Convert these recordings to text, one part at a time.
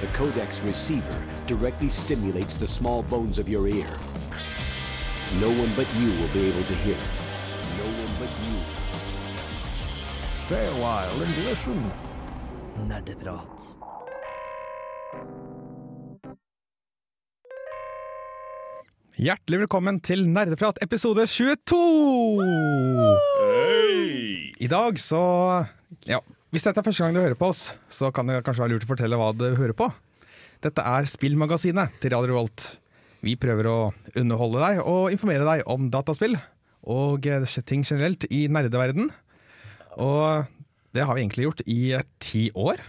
The codex receiver directly stimulates the small bones of your ear. No one but you will be able to hear it. No one but you. Stay a while and listen. Nerdeprat. Hjertelig velkommen til Nerdeprat episode 22! I dag så Ja, hvis dette er første gang du hører på oss, så kan det kanskje være lurt å fortelle hva du hører på. Dette er spillmagasinet til Radio Revolt. Vi prøver å underholde deg og informere deg om dataspill og eh, ting generelt i nerdeverden. Og det har vi egentlig gjort i eh, ti år.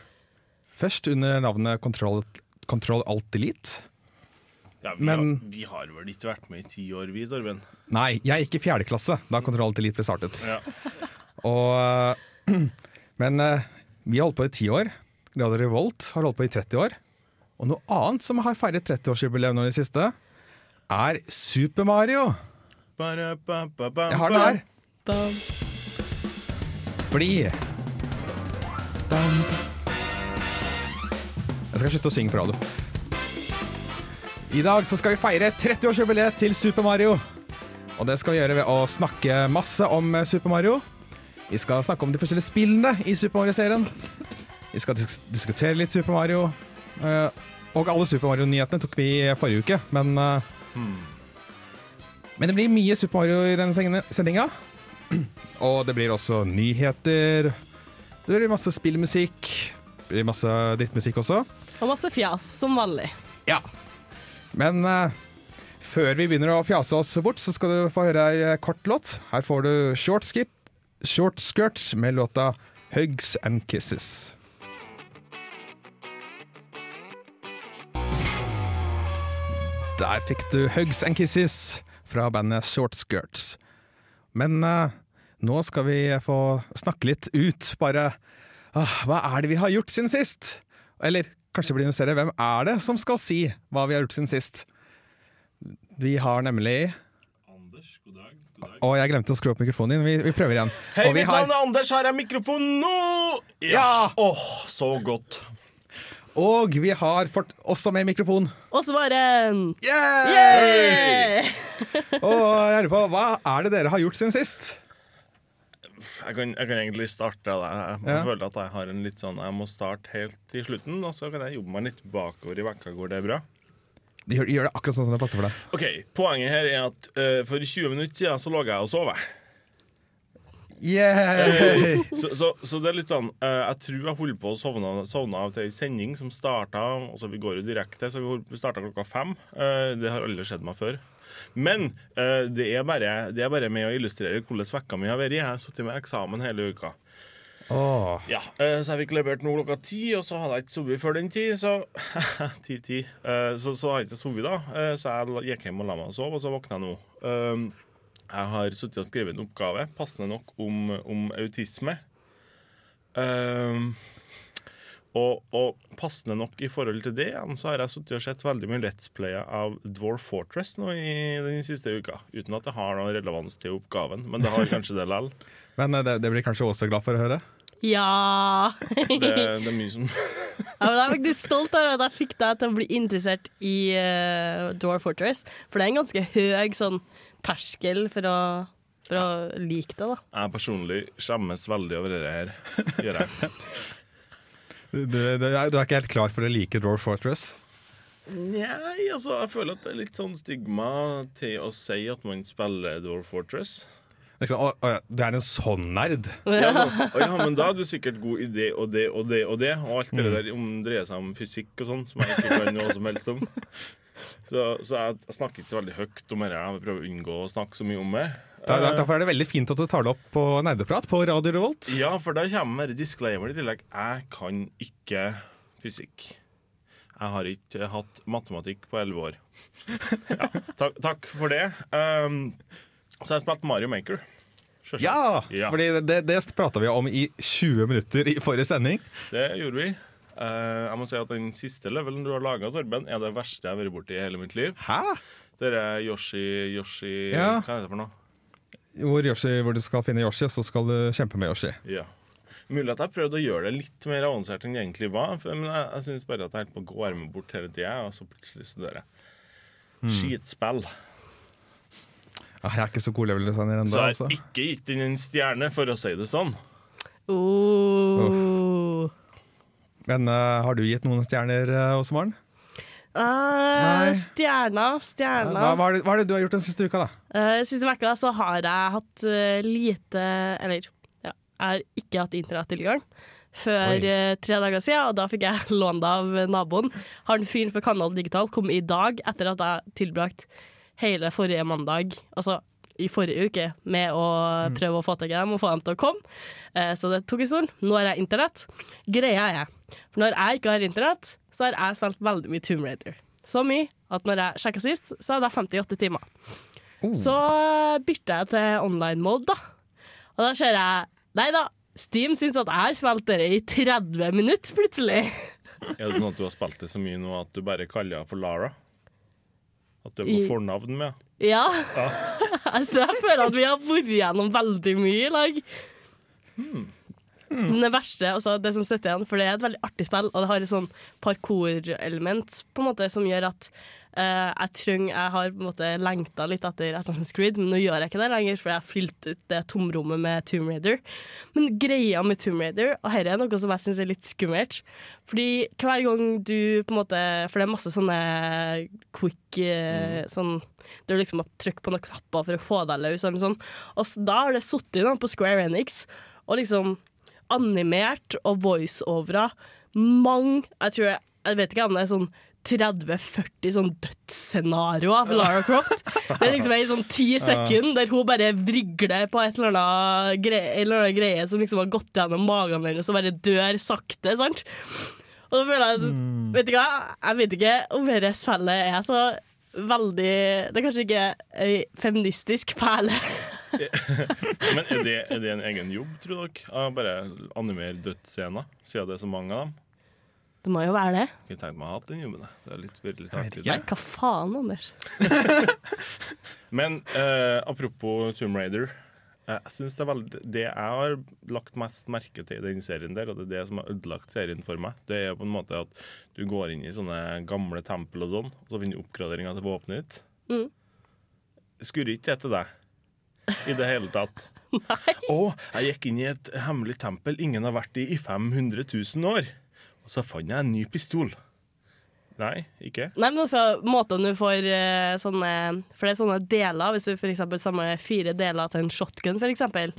Først under navnet Control, Control Alt Delete. Ja, vi, Men- har, vi har vel ikke vært med i ti år, vi, Torben? Nei, jeg gikk i fjerde klasse da Control Alt Delete ble startet. Ja. Og, men eh, vi har holdt på i ti år. Radio Revolt har holdt på i 30 år. Og noe annet som har feiret 30-årsjubileum nå i det siste, er Super Mario. Jeg har den her. Fordi Jeg skal slutte å synge på radio. I dag så skal vi feire 30-årsjubileet til Super Mario. Og det skal vi gjøre ved å snakke masse om Super Mario. Vi skal snakke om de forskjellige spillene i Super Mario-serien. Vi skal dis diskutere litt Super Mario. Uh, og alle Super Mario-nyhetene tok vi forrige uke, men eh, Men det blir mye Super Mario i denne sendinga-. Og det blir også nyheter. Det blir masse spillmusikk. Det blir masse drittmusikk også. Og masse fjas, som vanlig. Ja. Men uh, før vi begynner å fjase oss bort, så skal du få høre ei kort låt. Her får du Short Skip, Short Skirt med låta Hugs and Kisses. Der fikk du Hugs and Kisses fra bandet Short Skirts. Men uh, nå skal vi få snakke litt ut, bare uh, Hva er det vi har gjort siden sist? Eller kanskje blir det noe hvem er det som skal si hva vi har gjort siden sist? Vi har nemlig Å, jeg glemte å skru opp mikrofonen din. Vi, vi prøver igjen. Hei, Og vi mitt har- navn er Anders, Her jeg mikrofonen nå? Ja! Åh, så godt. Og vi har fått også med mikrofon. Og svaren. Yeah! yeah! Og jeg lurer på, hva er det dere har gjort siden sist? Jeg kan, jeg kan egentlig starte det Jeg, Ja. føler at jeg har en litt sånn Jeg må starte helt til slutten, og så kan jeg jobbe meg litt bakover i vekka går det er bra. Gjør, gjør det akkurat sånn som det passer for deg. OK, poenget her er at uh, for 20 minutter siden så lå jeg og sov. jeg. Så, så, så det er litt sånn uh, Jeg tror jeg holdt på å sovne, sovne av til ei sending som starta altså Vi går jo direkte, så vi starta klokka fem. Uh, det har aldri skjedd meg før. Men det, er bare, det er bare med å illustrere hvordan vekka mi har vært. Jeg har sittet med eksamen hele uka. Åh, Ja, eh, Så jeg fikk levert nå klokka ti, og så hadde jeg ikke sovet før den tid. Så ti-ti. Så, så har jeg ikke sovet, da. Eh, Så jeg gikk hjem og la meg og sove, og så våkna jeg nå. Um, Jeg har sittet og skrevet en oppgave, passende nok, om, om autisme. Um, og, og passende nok i forhold til det, så har jeg sittet og sett veldig mye Let's Play av Dwarf Fortress nå i den siste uka. Uten at det har noen relevans til oppgaven, men det har kanskje det likevel. Men eh, det, det blir kanskje også glad for å høre? Ja! Det, det er mye som ja men jeg er faktisk stolt av at jeg fikk deg til å bli interessert i uh, Dwarf Fortress. For det er en ganske høy sånn terskel for å, for å like det, da. Jeg personlig skjemmes veldig over det her. Gjør jeg. Du, du, du er du er ikke helt klar for å like Dwarf Fortress? Nei, altså, jeg føler at det er litt sånn stigma til å si at man spiller Dwarf Fortress. Liksom, å, å, ja, du er en sånn nerd? Ja, men, å ja, men da er du sikkert god i det og det og det og det. Og alt det der om, dreier seg om fysikk og sånn, som jeg ikke kan noe som helst om. Så, så jeg, jeg snakker ikke så veldig høyt om dette. Jeg prøver å unngå å snakke så mye om det. Der, der, derfor er det veldig fint at du tar det opp på Nerdeprat på Radio Revolt. Ja, for da kommer disclaimer i tillegg. Jeg kan ikke fysikk. Jeg har ikke hatt matematikk på elleve år. Ja, takk, takk for det. Um, så har jeg spilt Mario Maker. Ja! Ja. Fordi det, det prata vi om i 20 minutter i forrige sending. Det gjorde vi. Uh, jeg må si at Den siste levelen du har laga, Torben, er det verste jeg har vært borti i hele mitt liv. Hæ? Det er Yoshi Yoshi Ja. Hva er det for noe? Hvor, Yoshi, hvor du skal finne Yoshi, så skal du kjempe med Yoshi. Ja. Mulig at jeg prøvde å gjøre det litt mer avansert enn det egentlig var. For, men jeg, jeg syns bare at jeg holdt på å gå armen bort hele tida, og så plutselig så dør jeg. Hmm. Skitspill. Ja, jeg er ikke så god level-designer ennå, Så jeg altså. har ikke gitt inn en stjerne, for å si det sånn. Oh. Men uh, har du gitt noen stjerner, uh, Åse Maren? Uh, Nei. stjerna, stjerna. Hva, hva, er det, hva er det du har gjort den siste uka, da? Uh, siste uka så har jeg hatt uh, lite Eller ja, jeg har ikke hatt internettilgang før eh, tre dager siden, og da fikk jeg lånt det av naboen. Har en fyr for Kanal Digital kom i dag etter at jeg tilbrakt hele forrige mandag, altså i forrige uke, med å prøve å få tak i dem og få dem til å komme. Eh, så det tok en stund. Nå har jeg internett. Greia er, for når jeg ikke har internett, så har jeg spilt veldig mye Tomb Raider. Så mye at når jeg sjekka sist, så hadde jeg 58 timer. Så bytta jeg til online mode, da. Og da ser jeg Nei da, Steam syns at jeg har spilt i 30 minutter, plutselig. Er det sånn at du har spilt det så mye nå at du bare kaller henne for Lara? At du er på I- fornavn med Ja. altså, jeg føler at vi har vært gjennom veldig mye i lag. Men det verste, altså det som sitter igjen, for det er et veldig artig spill, og det har et sånn parkour-element på en måte som gjør at eh, jeg trenger Jeg har på en måte lengta litt etter Assassin's Creed, men nå gjør jeg ikke det lenger, for jeg har fylt ut det tomrommet med Tomb Raider. Men greia med Tomb Raider, og dette er noe som jeg syns er litt skummelt, fordi hver gang du på en måte For det er masse sånne quick eh, sånn der du liksom å trykke på noen knapper for å få deg løs. Eller sånt Og da har det sittet på Square Enix og liksom animert og voiceovera mange Jeg tror jeg, jeg vet ikke om det er sånn 30-40 sånn dødsscenarioer for Lara Croft. Det er liksom ei sånn ti sekunder der hun bare vrigler på et eller annet greie, eller annet greie som liksom har gått gjennom magen hennes og bare dør sakte. sant? Og da føler jeg mm. Vet du hva, jeg vet ikke om dette spillet er så veldig Det er kanskje ikke ei feministisk perle. Men er det, er det en egen jobb, tror dere? Å bare animere dødsscener, siden det er så mange av dem? Det må jo være det. Jeg kunne tenkt meg å ha hatt den jobben. Det er litt, litt. Nei, hva faen, Anders? Men eh, apropos Tomb Raider. eh, Jeg synes det, er veldig, det jeg har lagt mest merke til i den serien der, og det er det som har ødelagt serien for meg, det er på en måte at du går inn i sånne gamle tempel og sånn, og så finner du oppgraderinger til våpenet ditt. Mm. Skurrer ikke det til deg i det hele tatt? Nei. Å, jeg gikk inn i et hemmelig tempel ingen har vært i i 500 000 år. Og så fant jeg en ny pistol. Nei, ikke? Nei, men altså, måten du får eh, sånne For det er sånne deler. Hvis du for eksempel samler fire deler til en shotgun, for eksempel,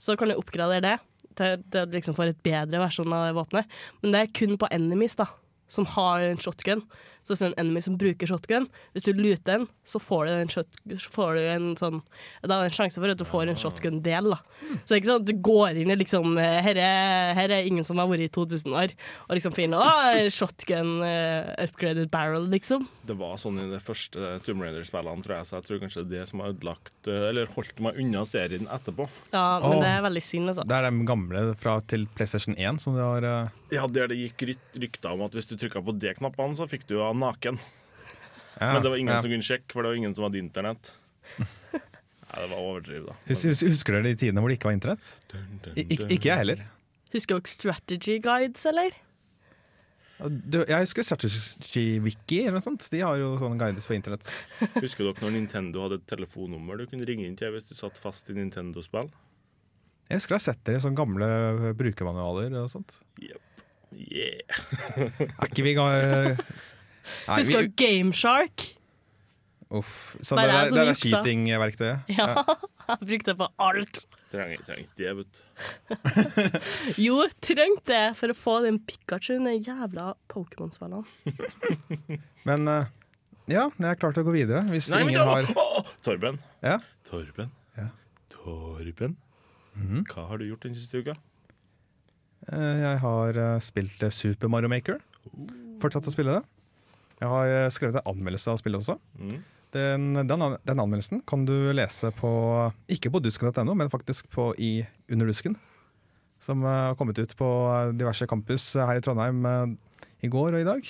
så kan du oppgradere det til, til at liksom får et bedre versjon av det våpenet. Men det er kun på enemies da som har en shotgun. Så hvis det er en enemy som bruker shotgun, hvis du luter den, så får du, en shot, får du en sånn Da er det en sjanse for at du får en shotgun-del, da. Så det er ikke sånn at du går inn i liksom Her er, her er ingen som har vært i 2000 år, og liksom finner Å, shotgun uh, upgraded barrel, liksom. Det var sånn i det første Tomb Raider-spillene, tror jeg, så jeg tror kanskje det er det som har ødelagt eh, Eller holdt meg unna serien etterpå. Ja, men oh. det er veldig synd, altså. Det er de gamle fra til PlayStation 1 som du har uh... Ja, der det gikk rykt- rykter om at hvis du trykka på de knappene, så fikk du av naken. ja, Men det var ingen ja. som kunne sjekke, for det var ingen som hadde internett. Nei, det var overdriv, da. Hus, hus, Husker dere de tidene hvor det ikke var internett? I, ikke, ikke jeg heller. Husker dere strategy guides, eller? Jeg husker Strategy Wiki eller noe sånt. De har jo sånne guides for internett. Husker dere når Nintendo hadde et telefonnummer du kunne ringe inn til hvis du satt fast i Nintendo-spill? Jeg husker jeg har sett dere i sånne gamle brukermanualer og sånt. Yep. Yeah. Er ikke vi. Nei, Husker dere Gameshark? Uff. Så Nei, det, det, er- det er cheating-verktøyet? Ja, jeg brukte det på alt. Trenger ikke det, vet du. Jo, trengte det for å få den Pikachu, den jævla Pokémon-spillene. Men uh, ja, jeg er klar til å gå videre. Hvis Nei, ingen det, har å, å, Torben. Ja? Torben. Ja. Torben. Mm. Hva har du gjort den siste uka? Eh, Jeg har eh, spilt Super Mario Maker. Fortsatt å spille det. Jeg har eh, skrevet en anmeldelse av spillet også. Mm. Den, den, den anmeldelsen kan du lese på ikke på dusken.no, men faktisk på i Under dusken. Som eh, har kommet ut på eh, diverse campus her i Trondheim i går og i dag.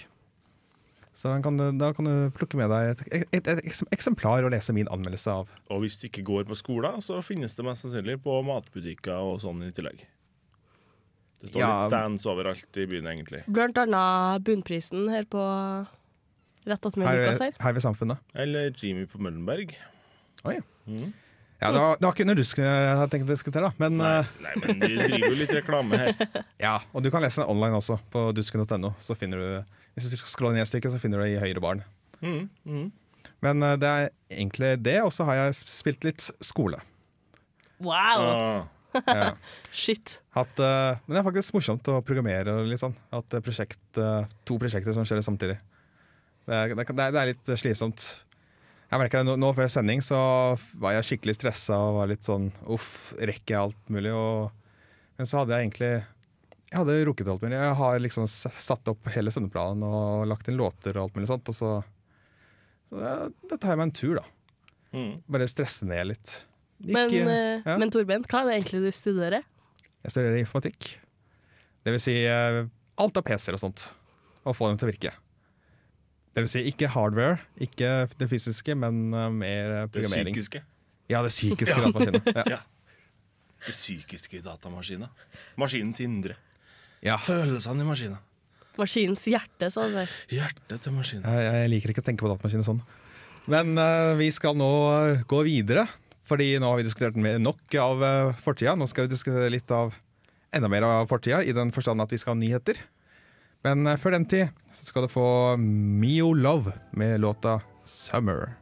Så den kan du, da kan du plukke med deg et, et, et, et eksemplar og lese min anmeldelse av. Og hvis du ikke går på skolen, så finnes det mest sannsynlig på matbutikker og sånn i tillegg. Det står Ja. litt stands overalt i byen, egentlig. Blant annet Bunnprisen her på rett attmed Her, Lukas her. her ved Samfunnet. Eller Jimmy på Møllenberg. Oi. Mm. Ja, det var, det var ikke under rusk jeg hadde tenkt å diskutere, da. Men Nei, eh, nei, men de driver jo litt reklame her. ja, og du kan lese den online også, på dusken.no. Så finner du Hvis du scroller ned et stykke, så finner du det i høyre barn. Mm, mm. Men eh, det er egentlig det, og så har jeg spilt litt skole. Wow! Ah, Ja. Shit. Hatt, eh, men det er faktisk morsomt å programmere og litt sånn. Hatt eh, prosjekt, to prosjekter som kjører samtidig. Det det, det er litt slitsomt. Jeg merket nå, nå før sending så var jeg skikkelig stressa og var litt sånn uff, rekker jeg alt mulig? Og, men så hadde jeg egentlig Jeg hadde rukket alt mulig. Jeg har liksom satt opp hele sendeplanen og lagt inn låter og alt mulig sånt. Og så, så det, da tar jeg meg en tur, da. mm. Bare stresse ned litt. Men, Ikke- eh, ja. men Torben, hva er det egentlig du studerer? Jeg studerer informatikk. Det vil si eh, alt av PC-er og sånt. Og få dem til å virke. Det vil si ikke hardware, ikke det fysiske, men eh, mer programmering. Det psykiske. Ja, det psykiske datamaskinen. Ja. Ja. Det psykiske i datamaskiner. Maskinens indre. Ja. Følelsene i maskinen. Maskinens hjerte, så å si. Hjertet til maskinen. Jeg, jeg liker ikke å tenke på datamaskiner sånn. Men uh, vi skal nå eh, gå videre, fordi nå har vi diskutert nok av uh, fortida. Nå skal vi diskutere litt av enda mer av fortida, i den forstand at vi skal ha nyheter. Men eh, før den tid så skal du få Mio Love med låta 'Summer'.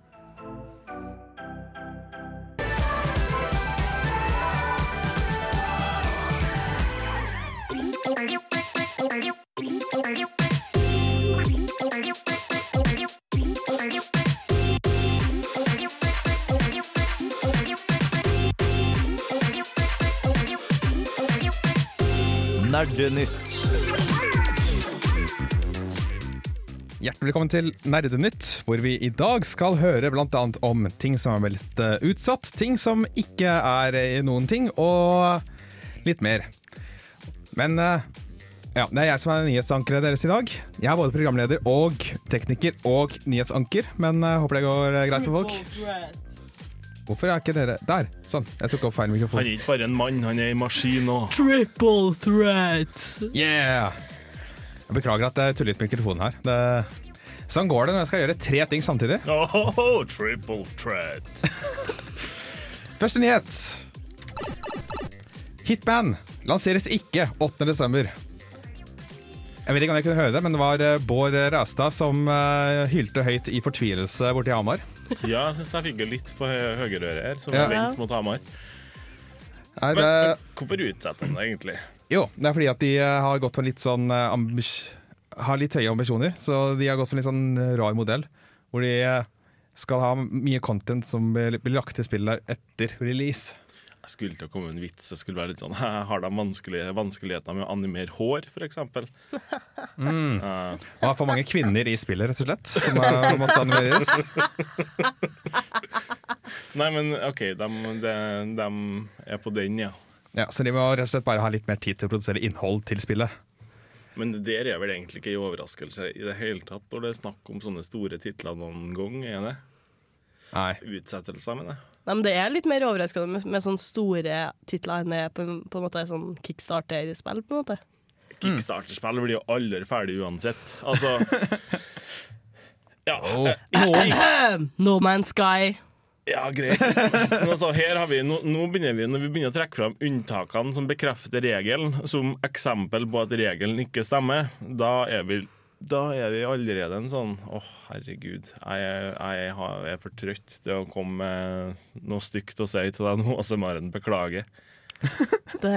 Nerdenytt. Hjertelig velkommen til Nerdenytt, hvor vi i dag skal høre annet om ting som er blitt eh, utsatt, ting som ikke er eh, noen ting, og litt mer. Men eh, ja, det er jeg som er nyhetsankeret deres i dag. Jeg er både programleder og tekniker og nyhetsanker, men jeg håper det går greit for folk. Hvorfor er ikke dere Der! Sånn. Jeg tok opp feil Han er ikke bare en mann, han er en maskin òg. Triple threat! Yeah! Jeg beklager at jeg tuller litt med mikrofonen her. Det, sånn går det når jeg skal gjøre tre ting samtidig. Oh, triple threat. Første nyhet. Hitman lanseres ikke 8. desember. Jeg vet ikke om jeg kunne høre det, men det var eh, Bård Ræstad som eh, hylte høyt i fortvilelse borti Hamar. Ja, jeg syns jeg fikk det litt på hø- høyreøret her, som Ja. vendt mot Hamar. Men, men hvorfor utsetter han det egentlig? Jo, det er fordi at de eh, har gått for litt sånn eh, Har litt høye ambisjoner, så de har gått for en litt sånn eh, rar modell. Hvor de skal ha mye content som blir lagt til spillet etter release. Jeg skulle til å komme med en vits. Jeg skulle være litt sånn Har de vanskelige, vanskeligheter med å animere hår, f.eks.? Mm. Uh, har for mange kvinner i spillet, rett og slett, som har måttet animeres. nei, men OK, de, de, de er på den, ja. Ja, så de må rett og slett bare ha litt mer tid til å produsere innhold til spillet. Men det der er vel egentlig ikke en overraskelse i det hele tatt når det er snakk om sånne store titler noen gang, er det? Nei. Utsettelser, mener jeg. Nei, men det er litt mer overraskende med, med sånne store titler enn det er på, en- på en måte sånn kickstarter-spill, på en måte. Kickstarter-spill blir jo aldri ferdig uansett. Altså Ja, Oh. eh, No Man's Sky. Ja greit. Men altså, her har vi, nå, nå begynner vi, Når vi begynner å trekke fram unntakene som bekrefter regelen, som eksempel på at regelen ikke stemmer, da er vi da er vi allerede en sånn Å, herregud. Jeg, jeg, jeg er for trøtt til å komme med noe stygt å si til deg nå, Åse Maren. Beklager. Det,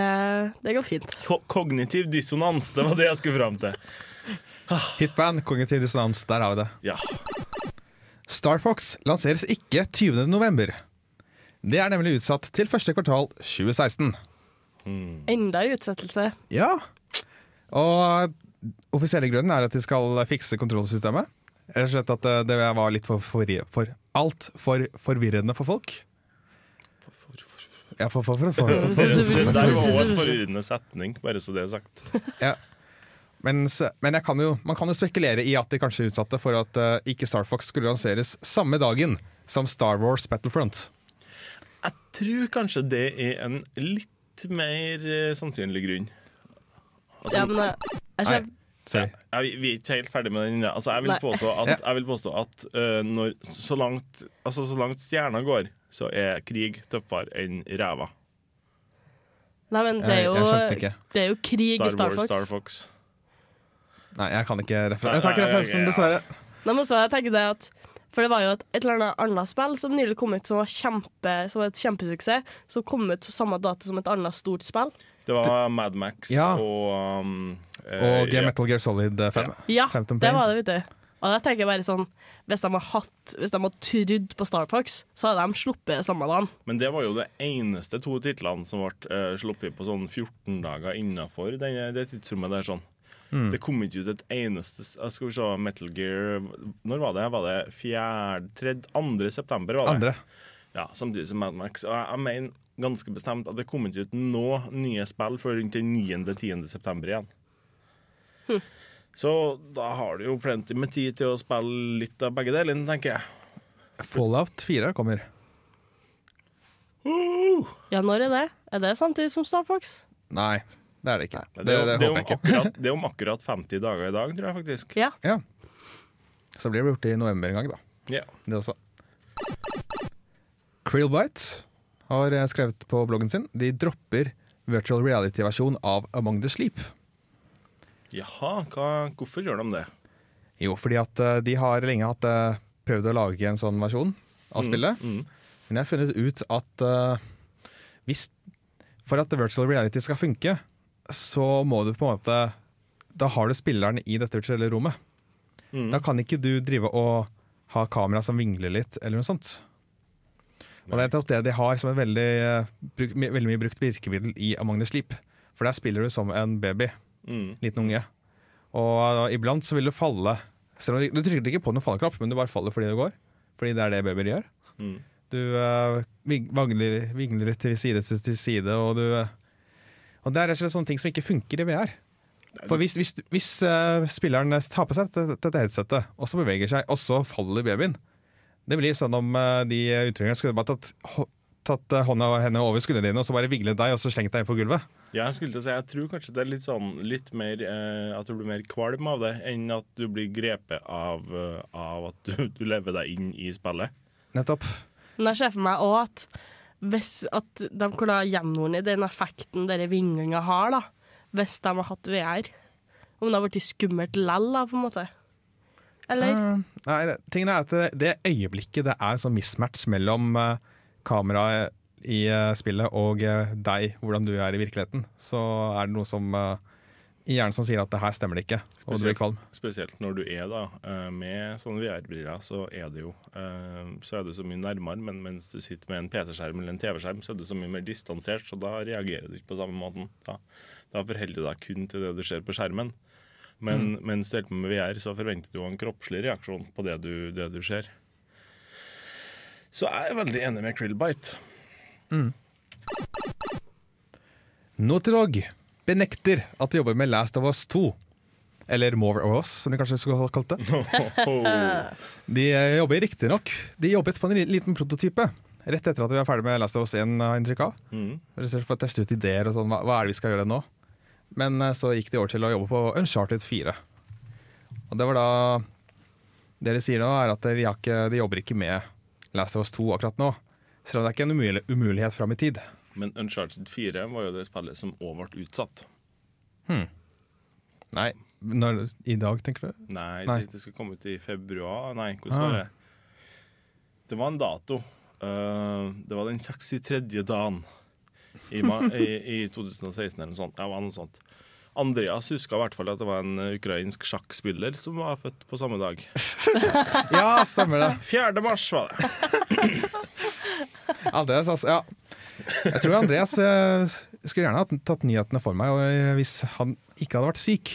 det går fint. Ko kognitiv dissonans, det var det jeg skulle fram til. Hitband, kognitiv dissonans, der har vi det. Ja. Star Fox lanseres ikke 20. november. Det er nemlig utsatt til første kvartal 2016. Enda en utsettelse. Ja. Og offisielle grunnen er at de skal fikse kontrollsystemet. Rett og slett at eh, det var litt for, for, for altfor forvirrende for folk. Ja, for, for, for, for, for, for, det for, for, var en forvirrende setning, bare så det er sagt. Ja. Mens, men jeg kan jo, man kan jo spekulere i at de kanskje utsatte for at uh, ikke Star Fox skulle lanseres samme dagen som Star Wars Battlefront. Jeg tror kanskje det er en litt mer uh, sannsynlig grunn. Altså, Ja, men jeg, jeg, jeg. Ja, vi, vi er ikke helt ferdig med den. ennå. Altså, jeg vil påstå at, jeg vil påstå at uh, når, så, langt, altså, så langt stjerna går, så er krig tøffere enn ræva. nei, men det er jo, jeg det er jo krig Star i Star Wars, Fox. Star Fox. Nei, jeg kan ikke referansen. Jeg tar ikke referansen, dessverre. Nei, men så jeg tenker det at For det var jo et, et eller annet annet spill som nylig kom ut som var, kjempe, som var et kjempesuksess. Som kom ut samme dato som et annet stort spill. Det var Mad Max Ja. og um, eh, Og ja. Metal Gear Solid 5. Ja, ja det var det, vet du. Og da tenker jeg bare sånn Hvis de hadde, hatt Hvis de hadde trodd på Star Fox, så hadde de sluppet samme dagen. Men det var jo det eneste to titlene som ble uh, sluppet på sånn 14 dager innafor det tidsrommet der. sånn. Mm. Det kom ikke ut et eneste uh, Skal vi se, Metal Gear Når var det? Var det 4. 3. 2. september? var det? Andre. Ja, Samtidig som Mad Max. Og jeg, jeg mener ganske bestemt at det kom ikke ut nå nye spill før rundt den 9.-10. september igjen. Så da har du jo plenty med tid til å spille litt av begge delene, tenker jeg. Fallout 4 kommer. Ja, når er det? Er det samtidig som Star Fox? Nei, det er det ikke. Det, Det, er- det, det, er om håper jeg ikke. akkurat, det er om akkurat 50 dager i dag, tror jeg faktisk. Ja. Ja. Så blir det gjort i november en gang, da. Ja. Det også. Krillbite har eh, skrevet på bloggen sin De dropper virtual reality-versjon av Among the Sleep. Jaha, hva, hvorfor gjør de det? Jo, fordi at eh, de har lenge hatt eh, prøvd å lage en sånn versjon av spillet. Mm. Men jeg har funnet ut at uh, hvis For at virtual reality skal funke, så må du på en måte Da har du spilleren i dette virtuelle rommet. Mm. Da kan ikke du drive og ha kamera som vingler litt, eller noe sånt. Og det er det de har som et veldig, eh, veldig mye brukt virkemiddel i Among the Sleep. For der spiller du som en baby, Mm. liten unge. Og eh, iblant så vil du falle selv om Du trykker ikke på noen falleknapp, men du bare faller fordi det går. Fordi det er det babyer gjør. Mm. Du uh, vingler, vingler til side til, side, og du eh, Og det er rett og slett sånne ting som ikke funker i VR. For hvis, hvis, hvis uh, spilleren tar på seg dette, dette headsetet, og så beveger seg, og så faller babyen Det blir sånn om uh, de uttrykerne skulle bare tatt, tatt uh, hånda henne over skuldrene dine og så bare viglet deg og så slengt deg på gulvet. Ja, jeg skulle til å si, jeg tror kanskje det er litt sånn Litt mer At du blir mer kvalm av det enn at du blir grepet av, av at du, du lever deg inn i spillet. Nettopp. Men jeg ser for meg òg at hvis at de kunne ha gjenvunnet den effekten denne vinglinga har, da, hvis de har hatt VR. Om det har blitt skummelt lell, da, på en måte. Eller? Uh, nei, det, tingen er at det, det øyeblikket det er sånn mismatch mellom uh, kameraet i uh, spillet og deg, hvordan du er i virkeligheten, så er det noe som eh, i hjernen som sier at det her stemmer det ikke, og du blir kvalm. Spesielt når du er da eh, med sånne VR-briller, så er det jo eh, Så er du så mye nærmere, men mens du sitter med en PC-skjerm eller en TV-skjerm, så er du så mye mer distansert, så da reagerer du ikke på samme måten. Da, da forholder du deg kun til det du ser på skjermen. Men mens du holder på med VR, så forventer du en kroppslig reaksjon på det du, det du ser. Så jeg er veldig enig med Krillbite. Mm. Dog benekter at de jobber med Last of Us 2. Eller More of Us, som de kanskje skulle ha kalt det. De eh, jobber riktignok De jobbet på en liten prototype rett etter at vi var ferdig med Last of Us 1, har inntrykk av. Mm. For å teste ut ideer og sånn. Hva, hva er det vi skal gjøre nå? Men eh, så gikk de over til å jobbe på Uncharted 4. Og det var da Det de sier nå, er at ikke, de jobber ikke med Last of Us 2 akkurat nå. Selv om det er ikke en umulighet fram i tid. Men Uncharted 4 var jo det spillet som òg ble utsatt. Hmm. Nei, når, I dag, tenker du? Nei, Nei. Det, det skal komme ut i februar. Nei, hvordan Ah. var det? Det var en dato. Uh, det var den 63. dagen i, i, i 2016 eller noe sånt. Ja, noe sånt. Andreas huska i hvert fall at det var en ukrainsk sjakkspiller som var født på samme dag. Ja, stemmer det. 4. mars var det. Andreas, altså. Ja. Jeg tror Andreas eh, skulle gjerne ha tatt nyhetene for meg eh, hvis han ikke hadde vært syk.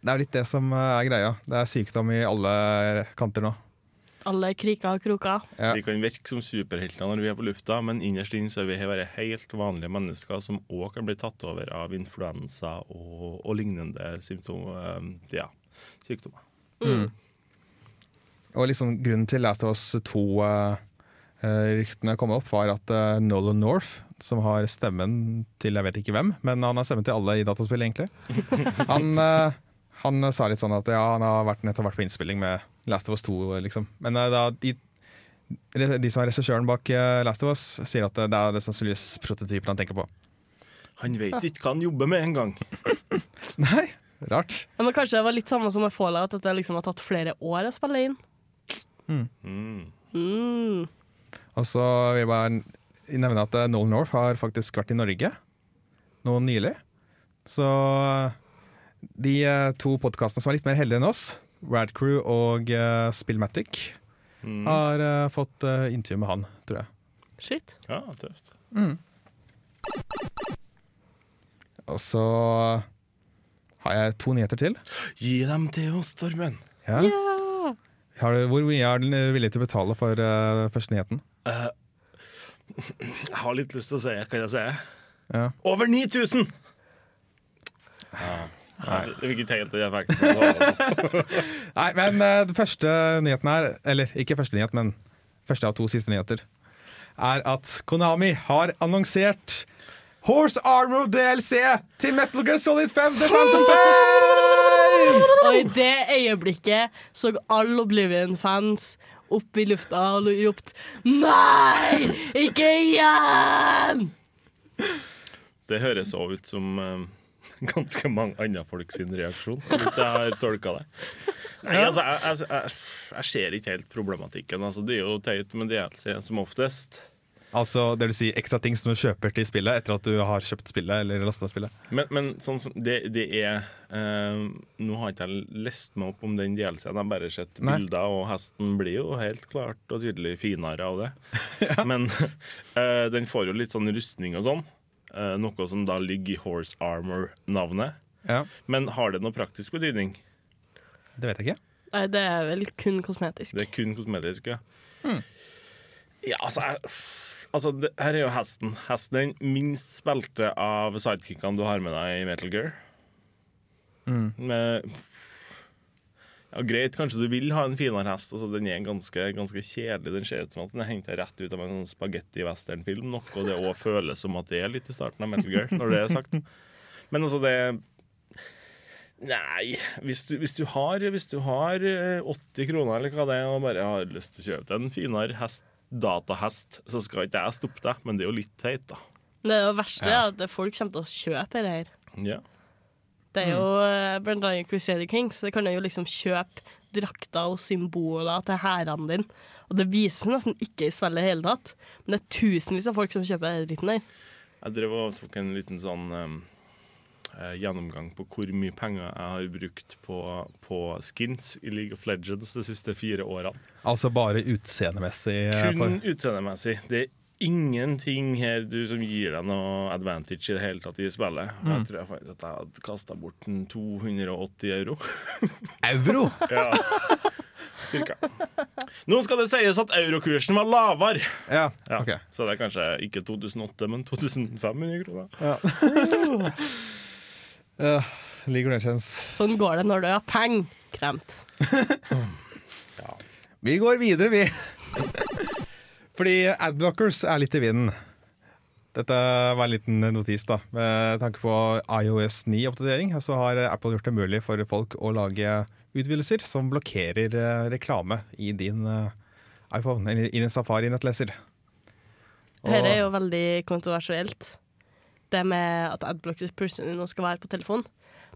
Det er litt det som eh, er greia. Det er sykdom i alle kanter nå. Alle kriker og kroker. Ja. Vi kan virke som superhelter når vi er på lufta, men innerst inne så er vi bare helt vanlige mennesker som òg kan bli tatt over av influensa og, og lignende symptomer. ja, sykdommer. Og liksom grunnen til Last of Us 2 eh, eh, ryktene kom opp, var at eh, Nolan North, som har stemmen til jeg vet ikke hvem, men han har stemmen til alle i dataspill, egentlig. Han, eh, han sa litt sånn at ja, han har vært, nettopp vært på innspilling med Last of Us 2, liksom. Men eh, da, de, de som er regissøren bak eh, Last of Us, sier at eh, det er sannsynligvis prototypen han tenker på. Han vet ikke hva han jobber med engang. Nei, rart. Ja, men kanskje det var litt samme som med Fallout, at det liksom har tatt flere år å spille inn. Mm. Mm. Og så vil jeg bare nevne at Noel Nolan North har faktisk vært i Norge nå nylig. Så de eh, to podkastene som er litt mer heldige enn oss, Radcrew og uh, Spillmatic, har uh, fått uh, intervju med han, tror jeg. Shit. Ja, tøft. Og så har jeg to nyheter til. Gi dem til oss, Torben. Ja. Har du, hvor mye er den villig til å betale for uh, første nyheten? Jeg har litt lyst til å si, kan jeg si? Ja. Over 9000! Ja. Nei, det fikk ikke helt jeg fikk. Nei, men uh, den første nyheten her, eller ikke første nyhet, men første av to siste nyheter, er at Konami har annonsert Horse Armor DLC til Metal Gear Solid 5 The Phantom Pain! Og i det øyeblikket så alle Oblivion-fans opp i lufta og ropt Nei, ikke igjen! Det høres òg ut som eh, ganske mange andre folk sin reaksjon, jeg har tolka det. Nei, altså, jeg, jeg, jeg, jeg ser ikke helt problematikken. Altså, det er jo teit med DLC som oftest. Altså, det vil si ekstra ting som du kjøper til spillet etter at du har kjøpt spillet eller lasta spillet. Men, men sånn som det, det er eh, Nå har ikke jeg lest meg opp om den DLC-en, jeg har bare sett Nei. bilder, og hesten blir jo helt klart og tydelig finere av det. Men eh, den får jo litt sånn rustning og sånn. Eh, noe som da ligger i Horse Armor-navnet. Ja, Men har det noe praktisk betydning? Det vet jeg ikke. Nei, det er vel kun kosmetisk. Det er kun kosmetisk, ja. Ja, altså, jeg, altså det, Her er jo hesten. Hesten er den minst spilte av sidekickene du har med deg i Metal Gear. Med, ja, greit, kanskje du vil ha en finere hest. Altså, den er ganske, ganske kjedelig. Den ser ut som at den er henta rett ut av en sånn spagetti-western-film. Noe det òg føles som at det er litt i starten av Metal Gear, når det er sagt. Men altså, det Nei, hvis du, hvis du, har, hvis du har eh, 80 kroner eller hva det er, og bare har lyst til å kjøpe deg en finere hest, datahest, så skal ikke jeg stoppe deg, men det er jo litt teit, da. Det er jo verste er at folk kommer til å kjøpe det her. Ja. Det er jo mm. blant annet Crusader Kings. Det kan jo liksom kjøpe drakter og symboler til hærene dine. Og det vises nesten ikke i spillet i hele tatt. Men det er tusenvis av folk som kjøper den dritten der. Jeg drev og tok en liten sånn um, eh, gjennomgang på hvor mye penger jeg har brukt på, på skins i League of Legends de siste fire årene. Altså bare utseendemessig. eh, Kun utseendemessig. Det er ingenting her du, som gir deg noe advantage i det hele tatt i spillet. Jeg tror jeg faktisk at jeg hadde kasta bort en 280 euro. Euro! ja. Cirka. Nå skal det sies at eurokursen var lavere. Ja, Ja. ok. Så det er kanskje ikke 2008, men 2500 kroner. Uh, League of Legends. Sånn går det når du har penger. Kremt. Vi går videre, vi. Fordi adblockers er litt i vinden. Dette var en liten notis, da. Med tanke på iOS 9-oppdatering så har Apple gjort det mulig for folk å lage utvidelser som blokkerer eh, reklame i din eh, iPhone, i din Safari-nettleser. Dette er jo veldig kontroversielt. Det med at adblockers plutselig nå skal være på telefon.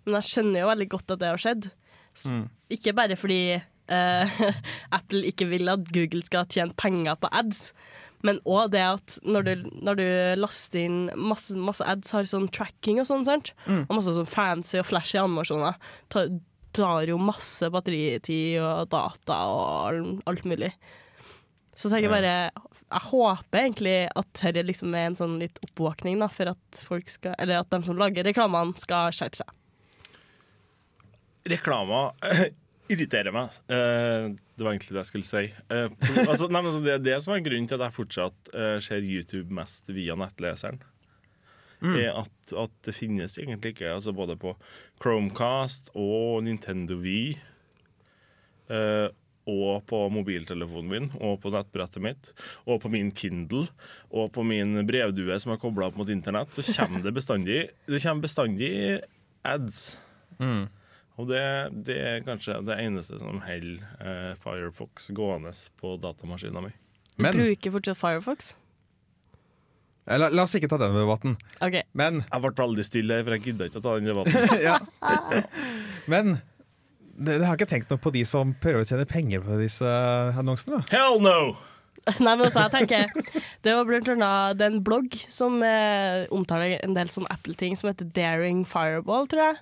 Men jeg skjønner jo veldig godt at det har skjedd. Mm. Ikke bare fordi uh, Apple ikke vil at Google skal tjene penger på ads, men òg det at når du, når du laster inn masse, masse ads, har sånn tracking og sånn, sant? og masse sånn fancy og flashy animasjoner, tar, tar jo masse batteritid og data og alt mulig. Så tenker jeg bare Jeg håper egentlig at dette liksom er en sånn litt oppvåkning da, for at folk skal Eller at de som lager reklamene, skal skjerpe seg. Reklama irriterer meg. Eh, det var egentlig det jeg skulle si. Eh, altså, nei, men, altså, det er det som er grunnen til at jeg fortsatt eh, ser YouTube mest via nettleseren. Er at, at det finnes egentlig ikke altså Både på Chromecast og Nintendo Wii eh, og på mobiltelefonen min, og på nettbrettet mitt, og på min Kindle, og på min brevdue som er kobla opp mot internett, så kommer det bestandig, det kommer bestandig ads. Og det, det er kanskje det eneste som holder eh, Firefox gående på datamaskinen min. Men Bruker fortsatt Firefox. la, la oss ikke ta den debatten. Okay. Men, Jeg ble veldig stille, for jeg gidda ikke å ta den debatten. ja. men det, det har ikke tenkt noe på de som prøver å tjene penger på disse annonsene. Hell no! Nei, men også, jeg tenker Det var blant annet det er en blogg som eh, omtaler en del sånn Apple-ting som heter Daring Fireball, tror jeg.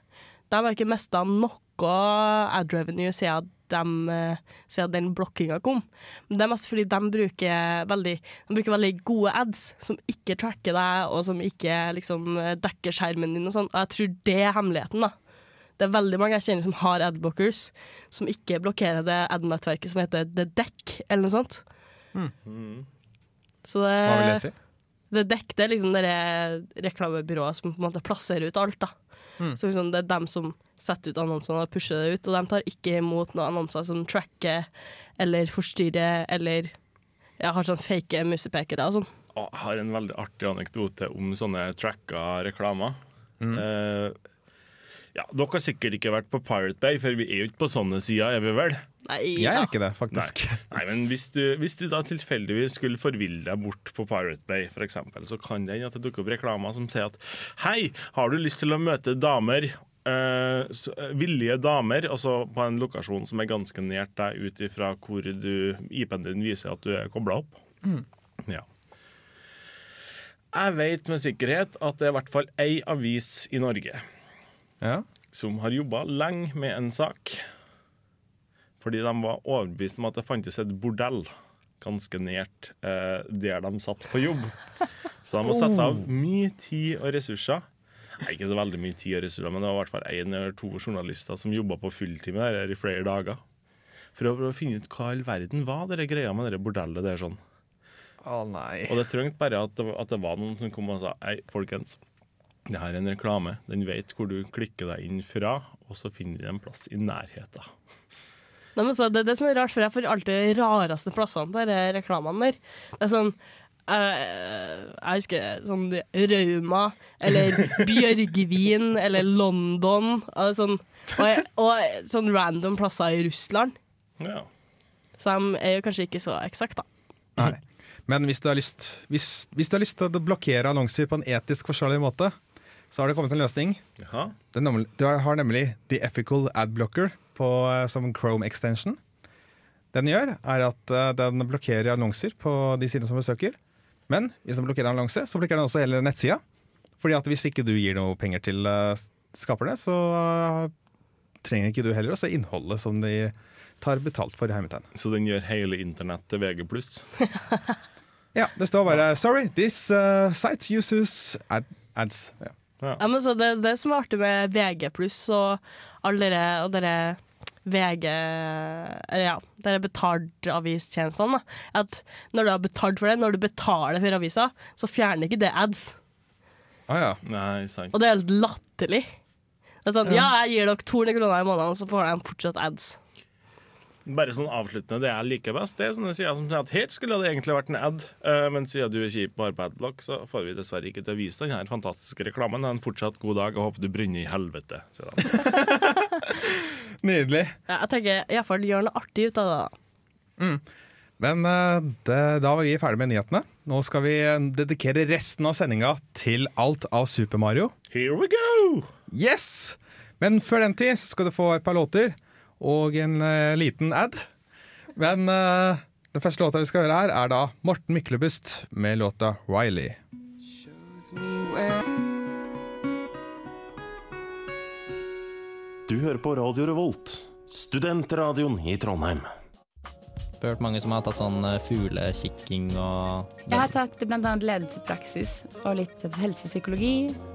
De har ikke mista noe ad revenue siden, dem, eh, siden den blokkinga kom. Men det er mest fordi de bruker veldig, de bruker veldig gode ads som ikke tracker deg, og som ikke liksom, dekker skjermen din og sånn. Og jeg tror det er hemmeligheten, da. Det er veldig mange jeg kjenner som har adblockers, som ikke blokkerer det ad-nettverket som heter The Deck, eller noe sånt. Så det, Hva vil jeg si? The Deck det er liksom det reklamebyrået som på en måte plasserer ut alt. da. Så liksom det er dem som setter ut annonsene og pusher det ut, og de tar ikke imot noen annonser som tracker eller forstyrrer eller ja, har sånn fake musepekere og sånn. Jeg har en veldig artig anekdote om sånne tracka reklamer. Eh, ja, Dere har sikkert ikke vært på Pirate Bay, for vi er jo ikke på sånne sider, er vi vel? Nei, Jeg er ikke det, faktisk. Nei, men hvis du, hvis du da tilfeldigvis skulle forville deg bort på Pirate Bay, for eksempel, så kan det hende at det dukker opp reklamer som sier at Hei, har du lyst til å møte damer? Uh, eh, villige damer, altså på en lokasjon som er ganske nært deg, ut ifra hvor du, IP-en din viser at du er kobla opp. Ja. Jeg vet med sikkerhet at det er i hvert fall ei avis i Norge Ja. som har jobba lenge med en sak. Fordi de var overbevist om at det fantes et bordell ganske nært eh, der de satt på jobb. Så de må sette av mye tid og ressurser. Nei, ikke så veldig mye tid og ressurser, men det var i hvert fall én eller to journalister som jobba på fulltime der, der i flere dager. For å prøve å finne ut hva i all verden var det greia med det bordellet der sånn. Å nei. Og det trengte bare at det, at det var noen som kom og sa Hei, folkens. Det her er en reklame. Den vet hvor du klikker deg inn fra, og så finner den en plass i nærheten. Nei, men så, det det som er rart, for jeg får alltid de rareste plassene på disse reklamene der. Det er sånn eh, Jeg husker sånn Rauma, eller Bjørgvin, eller London. Og sånn, og, og sånn random plasser i Russland. Ja. Så de er jo kanskje ikke så eksakte, da. Nei. Men hvis du, har lyst, hvis, hvis du har lyst til å blokkere annonser på en etisk forsvarlig måte, så har det kommet en løsning. Jaha. Nemlig, du har- nemlig The Ethical Ad Blocker på, eh, som Chrome extension. Den gjør, er at eh, den blokkerer annonser på de sidene som besøker. Men hvis den blokkerer annonse, så blokkerer den også hele nettsida. Fordi at hvis ikke du gir noe penger til eh, skaperne, så trenger ikke du heller å se innholdet som de tar betalt for. i hermetegn. Så den gjør hele internett til VG+. Ja, det står bare 'Sorry, this uh, site uses ad ads'. Ja. Ja, men så det, det som er artig med VG pluss og alle dere, og dere VG eller ja, dere betaltavistjenestene, da, at når du har betalt for det, når du betaler for avisa, så fjerner ikke det ads. Ah, ja. Nei, sant. Og det er helt latterlig. Det er sånn, ja, jeg gir dere 200 kroner i måneden, så får de fortsatt ads. Bare sånn avsluttende, det jeg liker best, det er sånne sider som sier at her skulle det egentlig vært en ad, eh, men siden du er kjip bare på adblock, så får vi dessverre ikke til å vise den her fantastiske reklamen. Ha en fortsatt god dag, og håper du brenner i helvete. sier han. Nydelig. Ja, jeg tenker iallfall gjør noe artig ut av det. da. Men eh, det, da var vi ferdig med nyhetene. Nå skal vi eh, dedikere resten av sendinga til alt av Super Mario. Here we go! Yes! Men før den tid så skal du få et par låter og en eh, liten ad. Men eh, den første låta vi skal høre her, er da Morten Myklebust med låta 'Riley'. Du hører på Radio Revolt, studentradioen i Trondheim. Jeg har hørt mange som har tatt sånn eh, fuglekikking og Jeg har tatt bl.a. ledelsespraksis og litt helsepsykologi.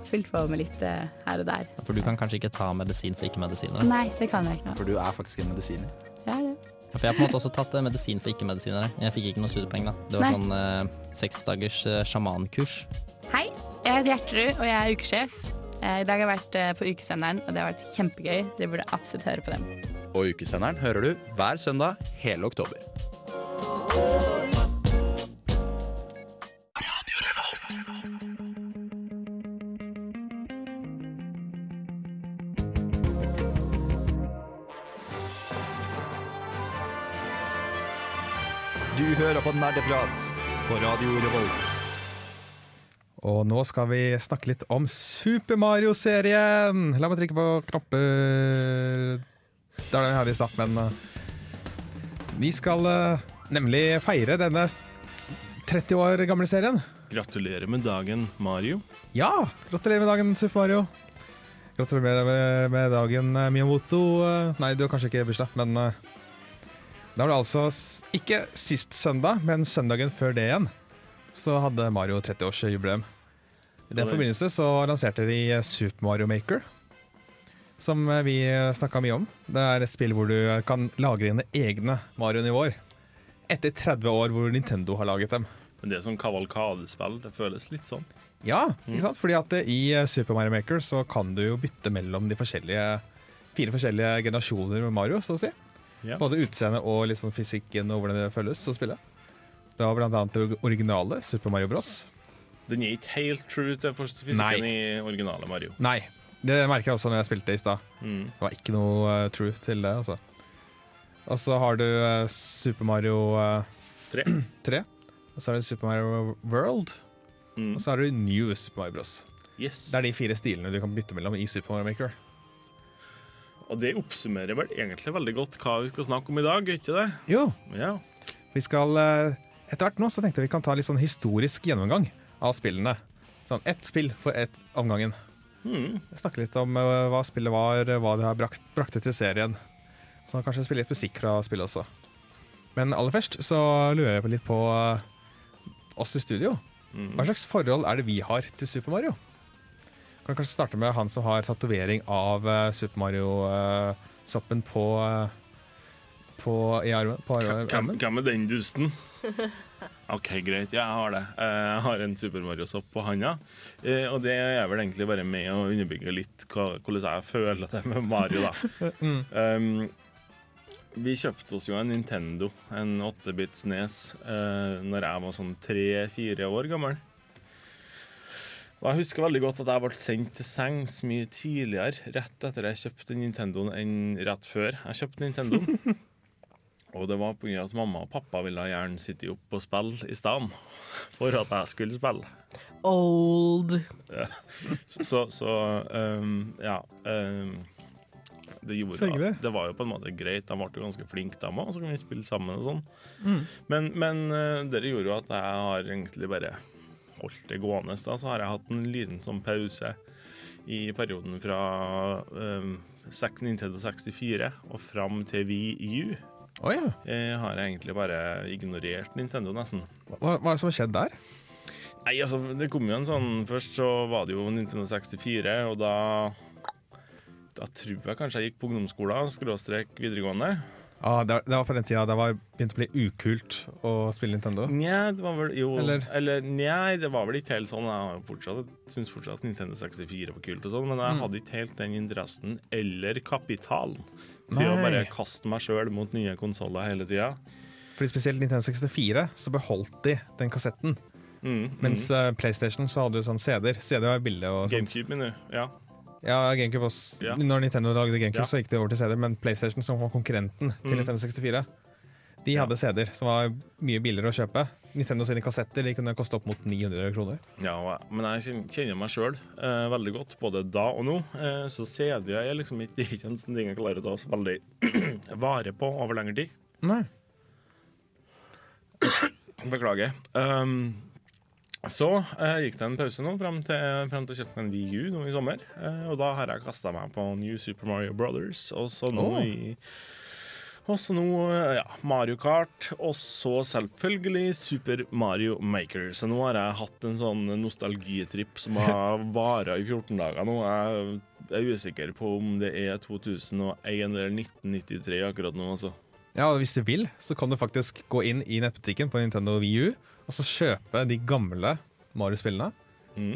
Fylt på med litt eh, her og der. For du kan kanskje ikke ta medisin for ikke-medisiner? Nei, det kan jeg ikke. For du er faktisk en medisiner. Ja, ja. For jeg har på en måte også tatt eh, medisin for ikke-medisinere. Jeg fikk ikke noe studiepoeng, da. Det var Nei. sånn eh, seks dagers eh, sjamankurs. Hei, jeg heter Gjertrud, og jeg er ukesjef. Eh, I dag har jeg vært eh, på ukesenderen, og det har vært kjempegøy. Dere burde absolutt høre på dem. Og ukesenderen hører du hver søndag hele oktober. Du hører på Nerdeprat på Radio Revolt. Og nå skal vi snakke litt om Super Mario-serien. La meg trykke på knapper Der er det her i stad, men uh, Vi skal uh, nemlig feire denne 30 år gamle serien. Gratulerer med dagen, Mario. Ja! Gratulerer med dagen, Super Mario. Gratulerer med, med dagen, uh, Miyamoto. Nei, du har kanskje ikke bursdag, men da var det altså ikke sist søndag, men søndagen før det igjen. Så hadde Mario 30-årsjubileum. I den forbindelse så lanserte de eh, Super Mario Maker. Som eh, vi snakka mye om. Det er et spill hvor du kan lagre dine egne Mario-nivåer. Etter 30 år hvor Nintendo har laget dem. Men det er sånn kavalkadespill. Det føles litt sånn. Ja, ikke sant? Fordi at eh, i eh, Super Mario Maker så kan du jo bytte mellom de forskjellige fire forskjellige generasjoner med Mario, så å si. Ja. Både utseendet og liksom fysikken og hvordan det føles å spille. Det var blant annet det originale Super Mario Bros. Den er ikke helt true til fysikken Nei. i originale Mario. Nei, det merker jeg også når jeg spilte i stad. Mm. Det var ikke noe uh, true til det, altså. Og så har du uh, Super Mario eh, Tre. 3. Og så er det Super Mario World. Mm. Og så har du New Super Mario Bros. Yes. Det er de fire stilene du kan bytte mellom i Super Mario Maker. Og det oppsummerer vel egentlig veldig godt hva vi skal snakke om i dag, ikke det? Jo. Ja. Vi skal eh, Etter hvert nå så tenkte jeg vi kan ta litt sånn historisk gjennomgang av spillene. Sånn ett spill for ett om gangen. Mm. Snakke litt om eh, hva spillet var, hva det har brakt, brakte til serien. Så kanskje spille litt musikk fra spillet også. Men aller først så lurer jeg på litt på eh, oss i studio. Mm. Hva slags forhold er det vi har til Super Mario? Kan kanskje starte med han som har tatovering av eh, Super Mario-soppen på på, i armen. På armen. den dusten? OK, greit. Ja, jeg har det. Eh, Jeg har en Super Mario-sopp på handa. Eh, Og det er vel egentlig bare med å underbygge litt hvordan jeg føler det med Mario, da. Um, vi kjøpte oss jo en Nintendo, en 8-bits Nes, uh, når jeg var sånn tre-fire år gammel. Og jeg husker veldig godt at jeg ble sendt til sengs mye tidligere, rett etter jeg kjøpte Nintendoen, enn rett før jeg kjøpte Nintendoen. Og det var pga. at mamma og pappa ville gjerne sitte opp og spille i stedet for at jeg skulle spille. Old. Ja. Så, så, så um, ja. Um, det, gjorde, det var jo på en måte greit. De ble jo ganske flinke, de òg, så kunne vi spille sammen og sånn. Mm. Men, men uh, det gjorde jo at jeg har egentlig bare holdt det gående. Da. Så har jeg hatt en liten sånn pause i perioden fra um, Nintendo 64 og fram til Wii Å ja. Jeg har egentlig bare ignorert Nintendo, nesten. Hva, hva er det som har skjedd der? Nei, altså, det kom jo en sånn Først så var det jo Nintendo 64, og da Da tror jeg kanskje jeg gikk på ungdomsskolen, skråstrek videregående. Ah, det, var, på den tida det var begynt å bli ukult å spille Nintendo. Nja, det var vel Jo, Eller? eller, Nei, det var vel ikke helt sånn. Jeg fortsatt, syns fortsatt Nintendo 64 var kult, og sånn, men jeg Mm. hadde ikke helt den interessen eller kapitalen til å bare kaste meg sjøl mot nye konsoller hele tida. Fordi Spesielt Nintendo 64 så beholdt de den kassetten. Mm, Mens eh, PlayStation så hadde du sånn CD-er. CD var billig og sånt. GameCube, mener du? Ja. Ja, GameCube også. Ja. Når Nintendo lagde GameCube, så gikk det over til CD, men PlayStation, som var konkurrenten til Mm. Nintendo 64, de hadde CD-er som var mye billigere å kjøpe. Nintendo sine kassetter de kunne koste opp mot 900 kroner. Ja, men jeg kjenner meg sjøl eh, veldig godt, både da og nå. Eh, så CD er liksom ikke, ikke en sånn ting jeg klarer å ta veldig vare på over lengre tid. Nei. Beklager. Um, så eh, gikk det en pause nå frem til, frem til å kjøpe en Wii U nå i sommer. Eh, og da har jeg kasta meg på New Super Mario Brothers, og så nå oh. i og så nå eh, ja, Mario Kart, og så selvfølgelig Super Mario Maker. Så nå har jeg hatt en sånn nostalgitripp som har vara i 14 dager nå. Jeg er usikker på om det er 2001 eller 1993 akkurat nå, altså. Ja, og Hvis du vil, så kan du faktisk gå inn i nettbutikken på Nintendo Wii U og så kjøpe de gamle Mario-spillene.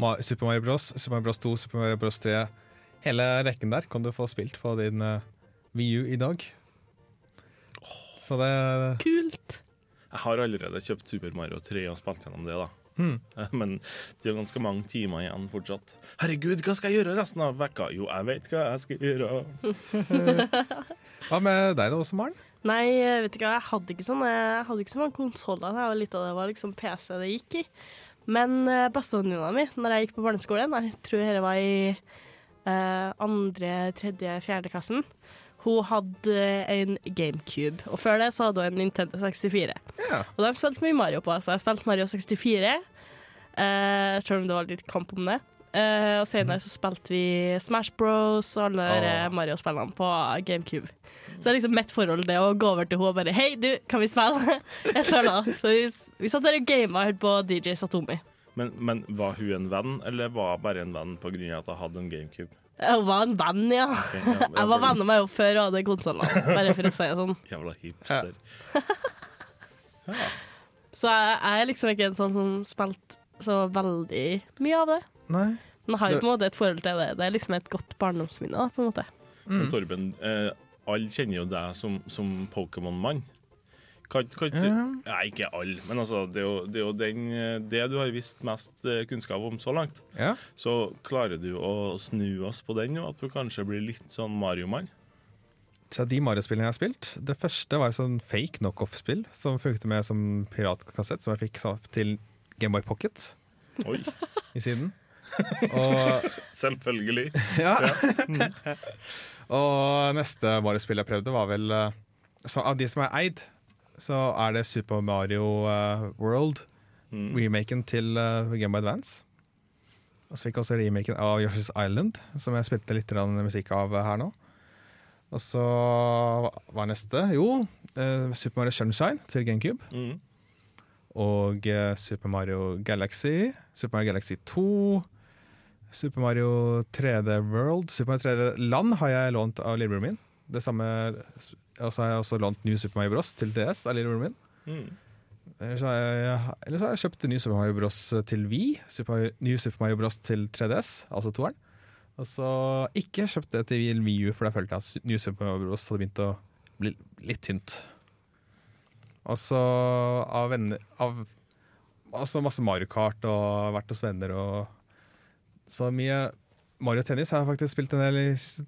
Ma Super Mario Bros, Super Mario Bros 2, Super Mario Bros 3. Hele rekken der kan du få spilt på din uh, VU i dag. Så det Kult. Jeg har allerede kjøpt Super Mario 3 og spilt gjennom det, da. Hmm. Men det er ganske mange timer igjen fortsatt. Herregud, hva skal jeg gjøre resten av vekka? Jo, jeg vet hva jeg skal gjøre. Hva med deg da også, Maren? Nei, vet ikke, jeg hadde ikke sånn Jeg hadde ikke så mange konsoller. da jeg var Litt av det var liksom PC det gikk i. Men uh, bestevenninna mi, når jeg gikk på barneskolen, jeg tror dette var i eh, andre, tredje, fjerde klassen, hun hadde en GameCube. Og før det så hadde hun en Nintendo 64. Ja. Og de spilte mye Mario på, så jeg spilte Mario 64. Uh, selv om det var litt kamp om det. Eh, og senere så spilte vi Smash Bros og alle oh. Mario-spillene på GameCube. Så det er liksom mitt forhold det å gå over til henne og bare Hei, du, kan vi spille? Et eller annet. Så vi, vi satt der og gama og hørte på DJ Satomi. Men, men var hun en venn, eller var hun bare en venn av at hun hadde en GameCube? Hun var en venn, ja. Okay, ja, Jeg var venner med henne før hun hadde konsollene, bare for å si det sånn. Jævla hipster. Så jeg, jeg er liksom ikke en sånn som spilte så veldig mye av det. Nei. Men jeg har jo på en måte et forhold til det. Det er liksom et godt barndomsminne. på en måte. Men Torben, eh, alle kjenner jo deg som, som Pokémon-mann. Ja. Nei, ikke alle, men altså, det er jo, det, er jo den, det du har visst mest eh, kunnskap om så langt. Ja. Så klarer du å snu oss på den, og at du kanskje blir litt sånn Mario-mann? Så de Mario-spillene jeg har spilt Det første var et sånn fake knockoff-spill som fulgte med som piratkassett, som jeg fikk til Gameboy Pocket Oi, i siden. Og, selvfølgelig. ja. og neste Mario-spill jeg prøvde, var vel eh, så Av de som er eid, så er det Super Mario eh, World, Mm. remaken til uh, Game of Advance. Og så fikk jeg også remaken av Yoshi's Island, som jeg spilte litt musikk av her nå. Og så hva er neste? Jo, Super Mario Sunshine til GameCube. Mm. Og Super Mario Galaxy, Super Mario Galaxy 2, Super Mario 3D World Super Mario 3D Land har jeg lånt av lillebroren min. Det samme, Og så har jeg også lånt New Super Mario Bros til DS av lillebroren min. Mm. Ellers har jeg, ellers har jeg kjøpt New Super Mario Bros til Wii, Super New Super Mario Bros til 3DS, altså toeren. Og så ikke kjøpt det til Wii U, for da følte jeg at New Super Mario Bros hadde begynt å bli litt tynt. Og så av venner av, Altså masse Mario Kart og vært hos venner og Så mye Mario Tennis har jeg faktisk spilt en del i siste,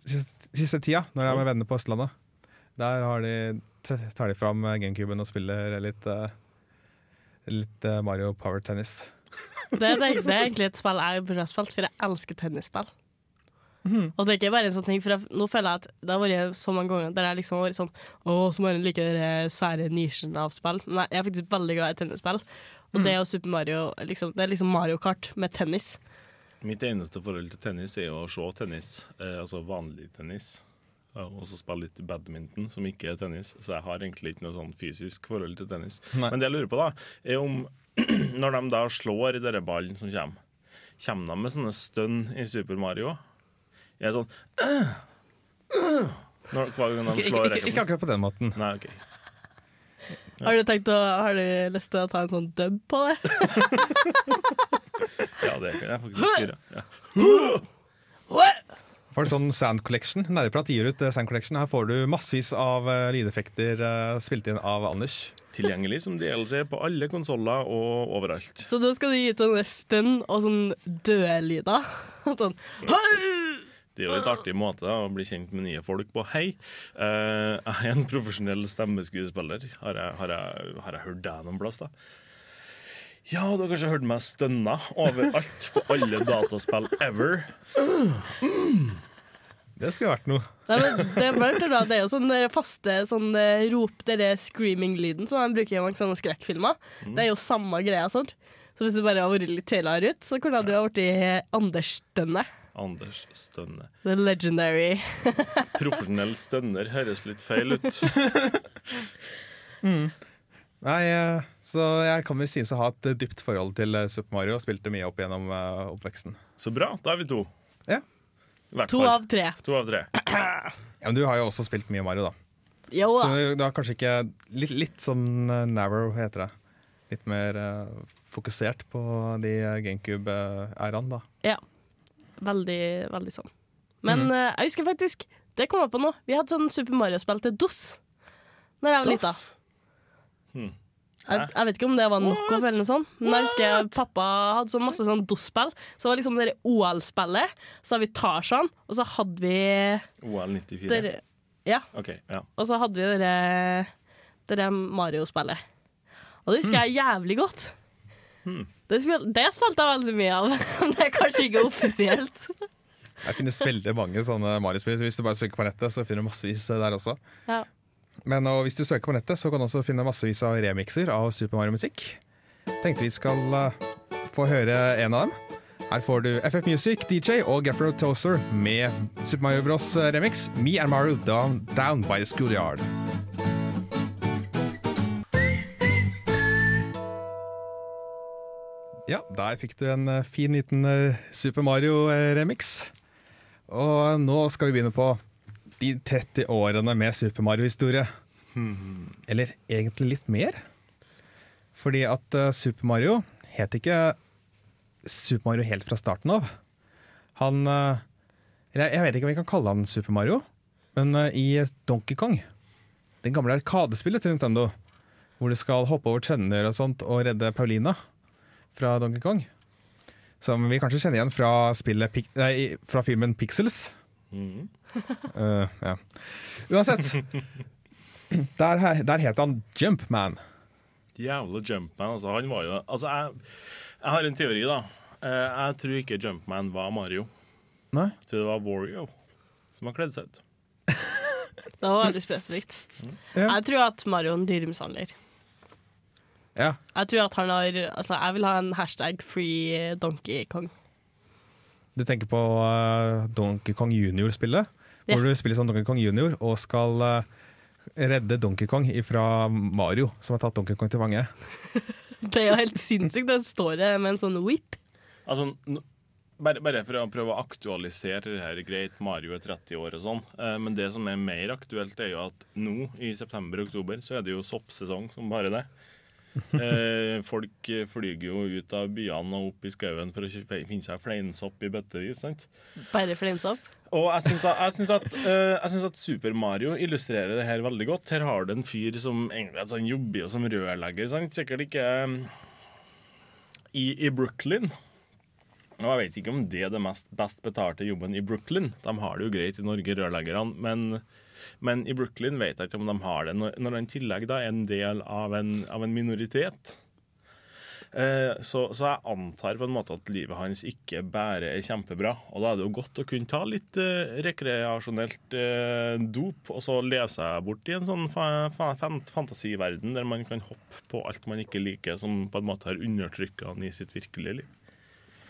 siste, tida, når jeg er med venner på Østlandet. Der har de, tar de fram gamecuben og spiller litt, eh, litt eh, Mario Power Tennis. Det, det, det er egentlig et spill jeg burde ha spilt, for jeg elsker tennisspill. Og det er ikke bare en sånn ting, for jeg, nå føler jeg at det har vært så mange ganger der jeg liksom har vært sånn Å, så må jeg like den sære nisjen av spill. Men jeg er faktisk veldig glad i tennisspill. Og det og Super Mario liksom, Det er liksom Mario Kart med tennis. Mitt eneste forhold til tennis er å se tennis, eh, altså vanlig tennis. Og så spille litt badminton, som ikke er tennis. Så jeg har egentlig ikke noe sånn fysisk forhold til tennis. Nei. Men det jeg lurer på, da, er om når de da slår i denne ballen som kommer, kommer de med sånne stønn i Super Mario? Er det sånn «Øh, øh», når, Hver gang de slår ikke, ikke, ikke akkurat på den måten. Nei, OK. Har du tenkt å, har du lyst til å ta en sånn dub på det? Ja, det kan jeg faktisk gjøre. Ja. For sånn Sound Collection? Nerdeprat gir ut eh, Sound Collection. Her får du massevis av eh, lydeffekter eh, spilt inn av Anders. Tilgjengelig som DLC på alle konsoller og overalt. Så da skal du gi ut sånne stønn og sånn døde lyder. Sånn Det er jo et artig måte å bli kjent med nye folk på. Hei, eh, jeg er en profesjonell stemmeskuespiller. Har jeg, har jeg, har jeg hørt deg noen plass, da? Ja, du har kanskje hørt meg stønne overalt på alle dataspill ever. Det skulle vært noe. Nei, men det, er bare det er jo sånn faste sånn eh, rop, dere screaming-lyden som man bruker i mange sånne skrekkfilmer. Det er jo samme greia. sånn. Så hvis du bare har vært litt tidligere ut, så kunne du ha blitt Anders Stønne. Anders Stønne. The legendary. Profesjonell stønner høres litt feil ut. Nei, eh, så jeg kan vel sies å ha et dypt forhold til eh, Super Mario og spilte mye opp gjennom eh, oppveksten. Så bra, da er vi to. Ja. Hvert To av tre. To av tre. ja, Men du har jo også spilt mye Mario, da. Jo Så da. du har kanskje ikke Litt, litt sånn Narrow heter det. Litt mer uh, fokusert på de GameCube-æraene, da. Ja. Veldig, veldig sånn. Men mm. uh, jeg husker faktisk Det kom jeg på nå. Vi hadde sånn Super Mario-spill til DOS Når jeg var lita. Hmm. Jeg, jeg vet ikke om det var knockoff eller noe sånt, men jeg husker pappa hadde så masse sånn DOS-spill. Så det var liksom det OL-spillet, så hadde vi Tarzan, og så hadde vi OL 94. Der, Ja, Okay, Ja. og så hadde vi dere, dere Mario-spillet. Og det husker jeg jævlig godt. Det, det spilte jeg veldig mye av, men det er kanskje ikke offisielt. Det finnes veldig mange sånne Mario-spill, så hvis du bare søker på nettet, så finner du massevis der også. Ja. Men hvis du søker på nettet, så kan du også finne massevis av remixer av Super Mario-musikk. Tenkte vi skal eh, få høre en av dem. Her får du FF Music, DJ og Gaffro Toaster med Super Mario Bros. remix Me and Mario Down, Down by the Schoolyard. Ja, der fikk du en eh, fin liten eh, Super Mario-remix. Og nå skal vi begynne på de 30 årene med Super Mario-historie. Eller egentlig litt mer. Fordi at eh, Super Mario het ikke Super Mario helt fra starten av. Han eh, Jeg vet ikke om vi kan kalle han Super Mario, men eh, i Donkey Kong, det gamle arkadespillet til Nintendo, hvor du skal hoppe over tønner og sånt og redde Paulina fra Donkey Kong, som vi kanskje kjenner igjen fra, spillet, nei, fra filmen Pixels. Mhm. uh, ja. Uansett. Der, der het han Jumpman. Jævla Jumpman. Altså, han var jo Altså, jeg, jeg har en teori, da. Eh, jeg tror ikke Jumpman var Mario. Nei? Jeg tror det var Wario som har kledd seg ut. Det var veldig spesifikt. Ja. Jeg tror at Mario er en dyremishandler. Ja. Jeg tror at han har Altså, jeg vil ha en hashtag free Donkey Kong. Du tenker på uh, Donkey Kong Junior-spillet? Ja. Hvor du spiller som Donkey Kong Junior og skal uh, redde Donkey Kong fra Mario, som har tatt Donkey Kong til fange. Det er jo helt sinnssykt. Der står det med en sånn whip. Altså, bare, bare for å prøve å aktualisere det her, greit, Mario er 30 år og sånn, eh, men det som er mer aktuelt, er jo at nå i september-oktober så er det jo soppsesong som bare det. Eh, folk flyger jo ut av byene og opp i skauen for å finne seg fleinsopp i bøttevis. sant? Bare fleinsopp. Og jeg syns at, jeg syns at, eh, jeg syns at Super Mario illustrerer det her veldig godt. Her har du en fyr som egentlig altså, han jobber jo som rørlegger. Sant? Sikkert ikke eh, i, i Brooklyn. Og jeg vet ikke om det er det mest best betalte jobben i Brooklyn. De har det jo greit i Norge, rørleggerne, men, men i Brooklyn vet jeg ikke om de har det. Når, den tillegg da er en del av en, av en minoritet, Eh, så, så jeg antar på en måte at livet hans ikke bare er kjempebra. Og da er det jo godt å kunne ta litt eh, rekreasjonelt eh, dop, og så leve seg bort i en sånn fa fa fan fantasiverden der man kan hoppe på alt man ikke liker, som på en måte har undertrykka han i sitt virkelige liv.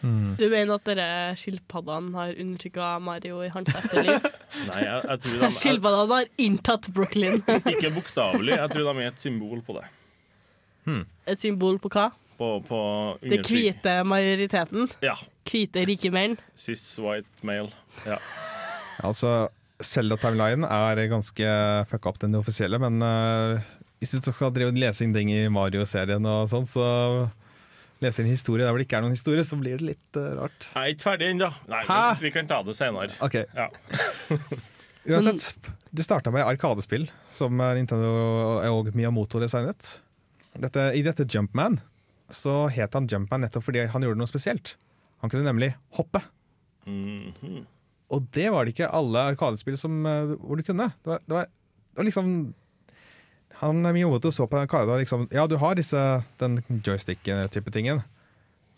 Du mener at dere skilpaddene har undertrykka Mario i hans etterliv? Nei, jeg, jeg tror de Skilpaddene har inntatt Brooklyn. Ikke bokstavelig, jeg tror de er et symbol på det. Et symbol på hva? På, på Det hvite majoriteten. Ja. Hvite, rike menn. Cis white male. Ja. Altså, Zelda-timelinen er ganske fucka opp den offisielle, men uh, hvis du skal drive inn ting i Mario-serien og sånn, så lese en historie der hvor det ikke er noen historie, så blir det litt uh, rart. Jeg er ikke ferdig ennå. Nei, Hæ? men vi kan ta det senere. Ok, Ja. Uansett, det starta med arkadespill, som eh, Nintendo og Miyamoto designet. Dette, I dette Jumpman så het han Jumpman nettopp fordi han gjorde noe spesielt. Han kunne nemlig hoppe. Mhm. Og det var det ikke alle arkadespill som, eh, hvor du kunne. Det var, det var, det var liksom Han Miyamoto så på arkade og liksom Ja, du har disse, den joystick-type tingen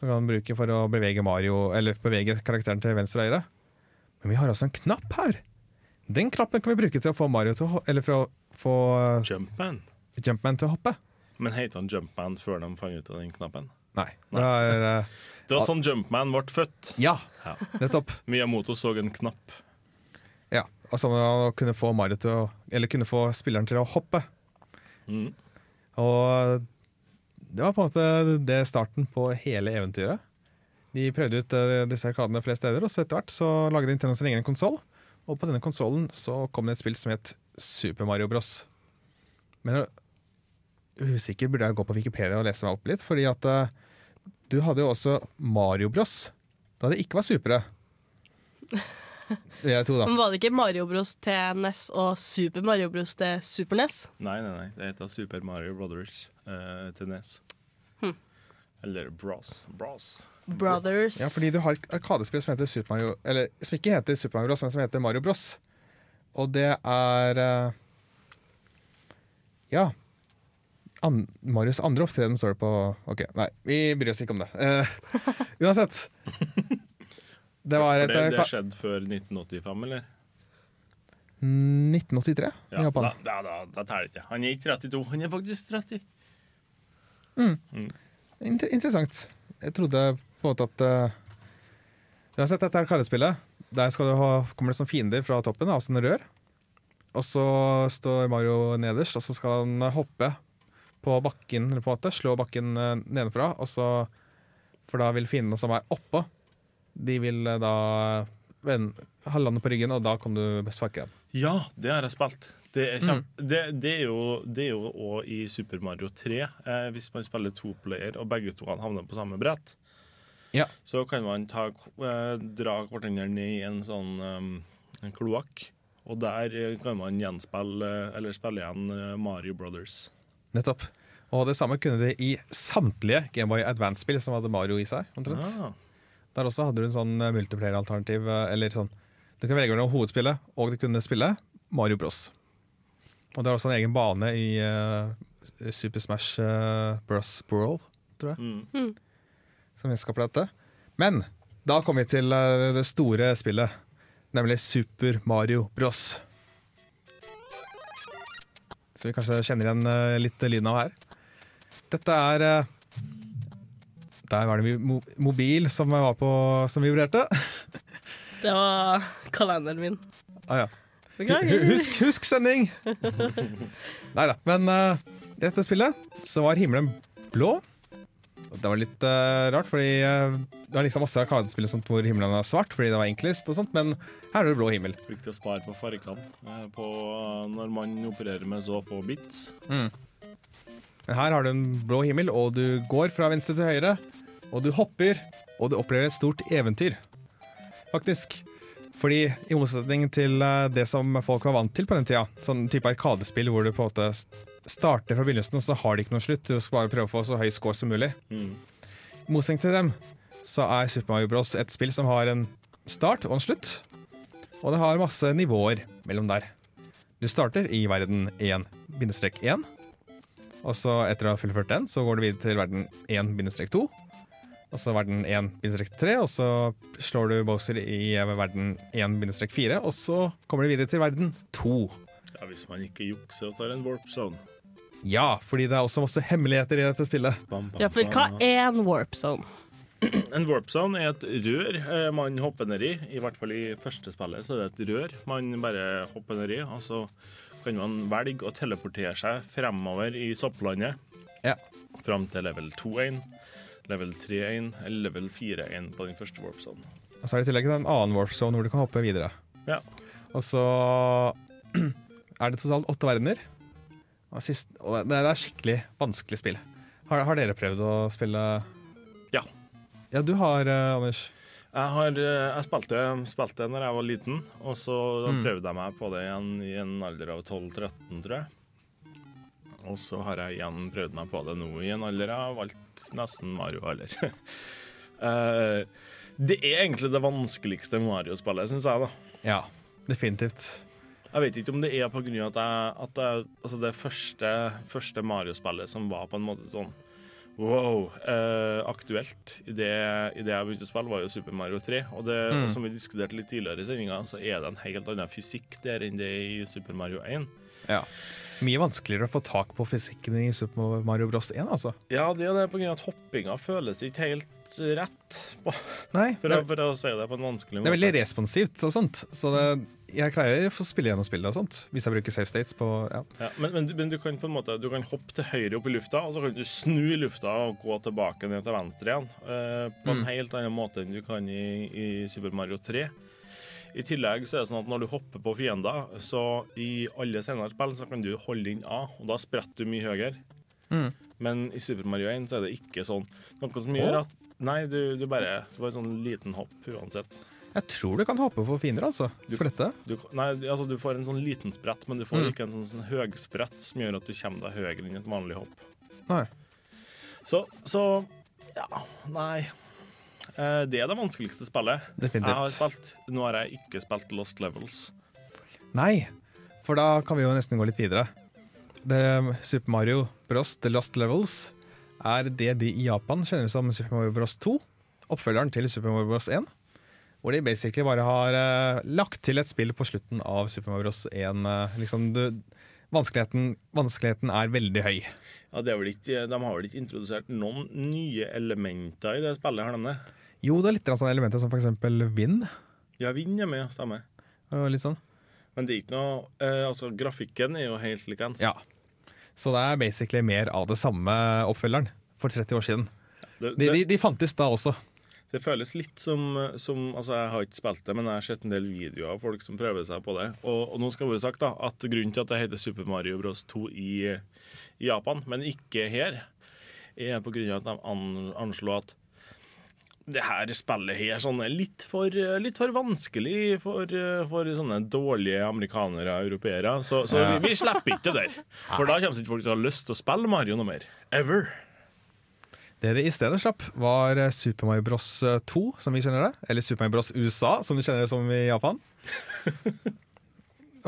som kan bruke for å bevege Mario Eller bevege karakteren til venstre og høyre. Men vi har også en knapp her. Den knappen kan vi bruke til å få Mario til å Eller for å få eh, Jumpman. Jumpman til å hoppe. Men het han Jumpman før de fant ut av den knappen? Nei. Det er uh, Det var sånn Jumpman ble født. Ja, Ja. nettopp. Miyamoto så en knapp. Ja. Og så han kunne få Mario til å Eller kunne få spilleren til å hoppe. Mm. Og det var på en måte det starten på hele eventyret. De prøvde ut eh, disse arkadene flere steder, og så etter hvert så lagde Nintendo sin egen konsoll. Og på denne konsollen så kom det et spill som het Super Mario Bros. Men usikker, burde jeg gå på Wikipedia og lese meg opp litt. Fordi at eh, du hadde jo også Mario Bros. Da det ikke var supere. Det er to, da. Men var det ikke Mario Bros til NES og Super Mario Bros til Super NES? Nei, nei, nei. Det heter Super Mario Brothers uh, til NES. Hm. Eller Bros. Bros. Brothers. Ja, fordi du har Arkadespill som heter Super Mario Eller som ikke heter Super Mario Bros, men som heter Mario Bros. Og det er uh, Ja. An Marius andre opptreden står det på OK, nei, vi bryr oss ikke om det. Uh, uansett. Det var et det, eh, det skjedde før 1985, eller? 1983 i Ja, Japan. da, da, da, da teller det ikke. Han er ikke 32, han er faktisk 30. Inter interessant. Jeg trodde på en måte at uh, Du har sett dette kallespillet? Der skal du ha, kommer det som fiender fra toppen av sånne rør. Og så står Mario nederst, og så skal han hoppe på bakken, eller på en måte, slå bakken eh, nedenfra. Og så, for da vil fiendene som er oppå, de vil eh, da ha landet på ryggen, og da kan du sparke dem. Ja, det har jeg spilt. Det er, kjem, det, det er jo Det er jo òg i Super Mario 3, eh, hvis man spiller to player og begge to havner på samme brett. Ja. Så kan man ta, eh, dra hverandre ned i en sånn um, kloakk. Og der eh, kan man gjenspille eh, Eller spille igjen Mario Brothers. Nettopp. Og det samme kunne du i samtlige Gameboy Advance-spill som hadde Mario i seg. omtrent. Ah, Der også hadde du en sånn eh, multiplayer-alternativ. eh, Eller sånn Du kan velge mellom hovedspillet, og du kunne spille Mario Bros. Og det er også en egen bane i uh, Super Smash uh, Bros. Brawl, tror jeg, mm. som vi skal dette. Men da kommer vi til uh, det store spillet, nemlig Super Mario Bros. Så vi kanskje kjenner igjen litt lyden av her. Dette er Der var det mobil som, var på, som vibrerte. Det var kalenderen min. Ah, ja. Husk, husk sending! Nei da. Men uh, i dette spillet så var himmelen blå. Det var litt uh, rart, fordi uh, det var liksom masse arkadespill hvor himmelen var svart fordi det var enklest, og sånt, men her er det blå himmel. Viktig å spare på fargene eh, på, når man opererer med så få bits. Men her har du en blå himmel, og du går fra venstre til høyre, og du hopper, og du opplever et stort eventyr. Faktisk. Fordi i motsetning til eh, det som folk var vant til på den tida, sånn type arkadespill hvor du på en måte starter fra begynnelsen, og så har det ikke noen slutt, du skal bare prøve å få så høy score som mulig. Mm. I motsetning til dem, så er Super Mario Bros. et spill som har en start og en slutt, og det har masse nivåer mellom der. Du starter i verden 1-1, og så etter å ha fullført den, så går du videre til verden 1-2. Og så verden 1-3, og så slår du Bowser i verden 1-4, og så kommer du videre til verden 2. Ja, hvis man ikke jukser og tar en warp zone. Ja, fordi det er også masse hemmeligheter i dette spillet. Bam, bam, Ja, for hva er en warp zone? En warp zone er et rør eh, man hopper ned i. I hvert fall i første spillet så er det et rør man bare hopper ned i. Og så kan man velge å teleportere seg fremover i sopplandet. Ja. Fram til level 2-1, level 3-1 eller level 4-1 på den første warp zone. Og så er det i tillegg en annen warp zone hvor du kan hoppe videre. Ja. Og så er det totalt åtte verdener. Og, sist, og det er skikkelig vanskelig spill. Har, har dere prøvd å spille Ja. Ja, du har, eh, Anders. Jeg, har, eh, jeg spilte, spilte når jeg var liten, og så Mm. prøvde jeg meg på det igjen i en alder av 12-13, tror jeg. Og så har jeg igjen prøvd meg på det nå i en alder av alt nesten Mario-alder. Eh, det er egentlig det vanskeligste Mario-spillet, syns jeg, da. Ja, definitivt. Jeg vet ikke om det er på grunn av at, jeg, at jeg, altså det første, første Mario-spillet som var på en måte sånn wow, eh, aktuelt i det, i det jeg begynte å spille, var jo Super Mario 3. Og det, Mm. som vi diskuterte litt tidligere i sendinga, så er det en helt annen fysikk der enn det er i Super Mario 1. Ja. Mye vanskeligere å få tak på fysikken i Super Mario Bros. 1, altså. Ja, det er det av at hoppinga føles ikke helt rett, på, Nei, for, å, for å si det på en vanskelig måte. det er veldig responsivt og sånt. Så det, jeg greier å spille gjennom spillet og sånt, hvis jeg bruker safe states på ja. Ja, men, men, men du kan på en måte Du kan hoppe til høyre opp i lufta, og så kan du snu i lufta og gå tilbake ned til venstre igjen. Uh, på en Mm. helt annen måte enn du kan i, i Super Mario 3. I tillegg så er det sånn at når du hopper på fiender, så i alle senere spill så kan du holde inn A, og da spretter du mye høyere. Mm. Men i Super Mario 1 så er det ikke sånn. Noe som gjør at Nei, du, du bare Det får en sånn liten hopp uansett. Jeg tror du kan hoppe på fiender, altså. Sprette. Du, nei, altså du får en sånn liten sprett, men du får Mm. ikke en sånn, sånn høgsprett som gjør at du kommer deg høyere enn et vanlig hopp. Nei. Så, så ja, nei. Eh, det er det vanskeligste spillet Definitivt. jeg har spilt. Nå har jeg ikke spilt Lost Levels. Nei, for da kan vi jo nesten gå litt videre. Det Super Mario Bros. The Lost Levels er det de i Japan kjenner som Super Mario Bros. 2. Oppfølgeren til Super Mario Bros. 1. Hvor de basically bare har uh, lagt til et spill på slutten av Super Mario Bros. 1. Uh, liksom det, vanskeligheten, vanskeligheten er veldig høy. Ja, det ikke, de har vel ikke introdusert noen nye elementer i det spillet? har de det? Jo, det er litt sånne elementer som eksempel vind. Ja, vind er med, stemmer. Og litt sånn. Men det er ikke noe eh, Altså, grafikken er jo helt likens. Ja. Så det er basically mer av det samme oppfølgeren for 30 år siden. Det, De, de, de fantes da også. Det føles litt som, som Altså, jeg har ikke spilt det, men jeg har sett en del videoer av folk som prøver seg på det. Og, og nå skal det være sagt da, at grunnen til at det heter Super Mario Bros. 2 i, i Japan, men ikke her, er på grunn av at de an, anslo at det her spillet her sånn er litt for, litt for vanskelig for, for sånne dårlige amerikanere og europeere. Så, så vi, vi slipper ikke det der. For da kommer ikke folk til å ha lyst til å spille Mario noe mer. Ever. Det de i stedet slapp, var eh, Super Mario Bros. 2, som vi kjenner det. Eller Super Mario Bros. USA, som du kjenner det som i Japan.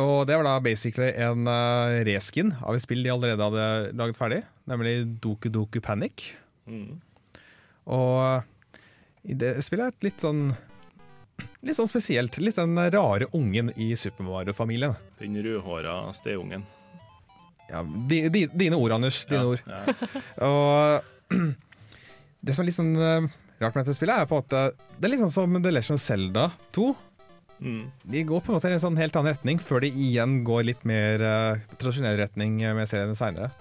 Og det var da basically en uh, reskin av et spill de allerede hadde laget ferdig, nemlig Doku Doku Panic. Mm. Og eh, i det spillet er et litt sånn Litt sånn spesielt. Litt den rare ungen i Super Mario-familien. Den rødhåra steungen. Ja, di, di, dine ord, Anders. Dine ord. Ja. Og det som er litt sånn eh, rart med dette spillet, er på en måte Det er litt sånn som The Legend of Zelda 2. Mm. De går på en måte i en sånn helt annen retning, før de igjen går litt mer uh, tradisjonell retning med seriene seinere.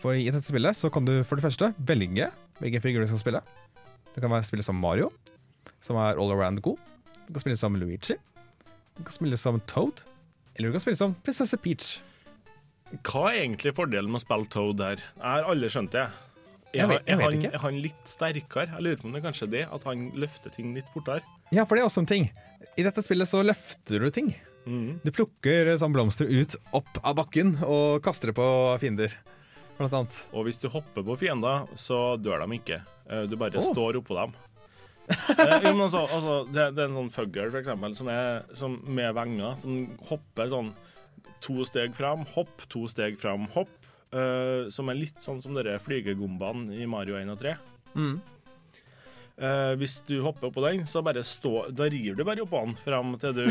For i dette spillet så kan du for det første velge hvilke figur du skal spille. Du kan spille som Mario, som er all around god. Du kan spille som Luigi. Du kan spille som Toad. Eller du kan spille som prinsesse Peach. Hva er egentlig fordelen med å spille Toad her? Jeg har aldri skjønt det. Jeg vet- jeg vet ikke. er han litt sterkere? Jeg lurer på om det er kanskje det, at han løfter ting litt fortere. Ja, for det er også en ting. I dette spillet så løfter du ting. Mm. Du plukker sånn blomster ut opp av bakken og kaster det på fiender, blant annet. Og hvis du hopper på fiender, så dør de ikke. Eh, Du bare oh. står oppå dem. Eh, altså, altså, det, det er en sånn fugl, for eksempel, som er som med venger, som hopper sånn to steg fram, hopp, to steg fram, hopp. Eh, som er litt sånn som dere flygegombaene i Mario 1 og 3. Mm. Uh, hvis du hopper oppå den, så bare stå Da rir du bare oppå den fram til du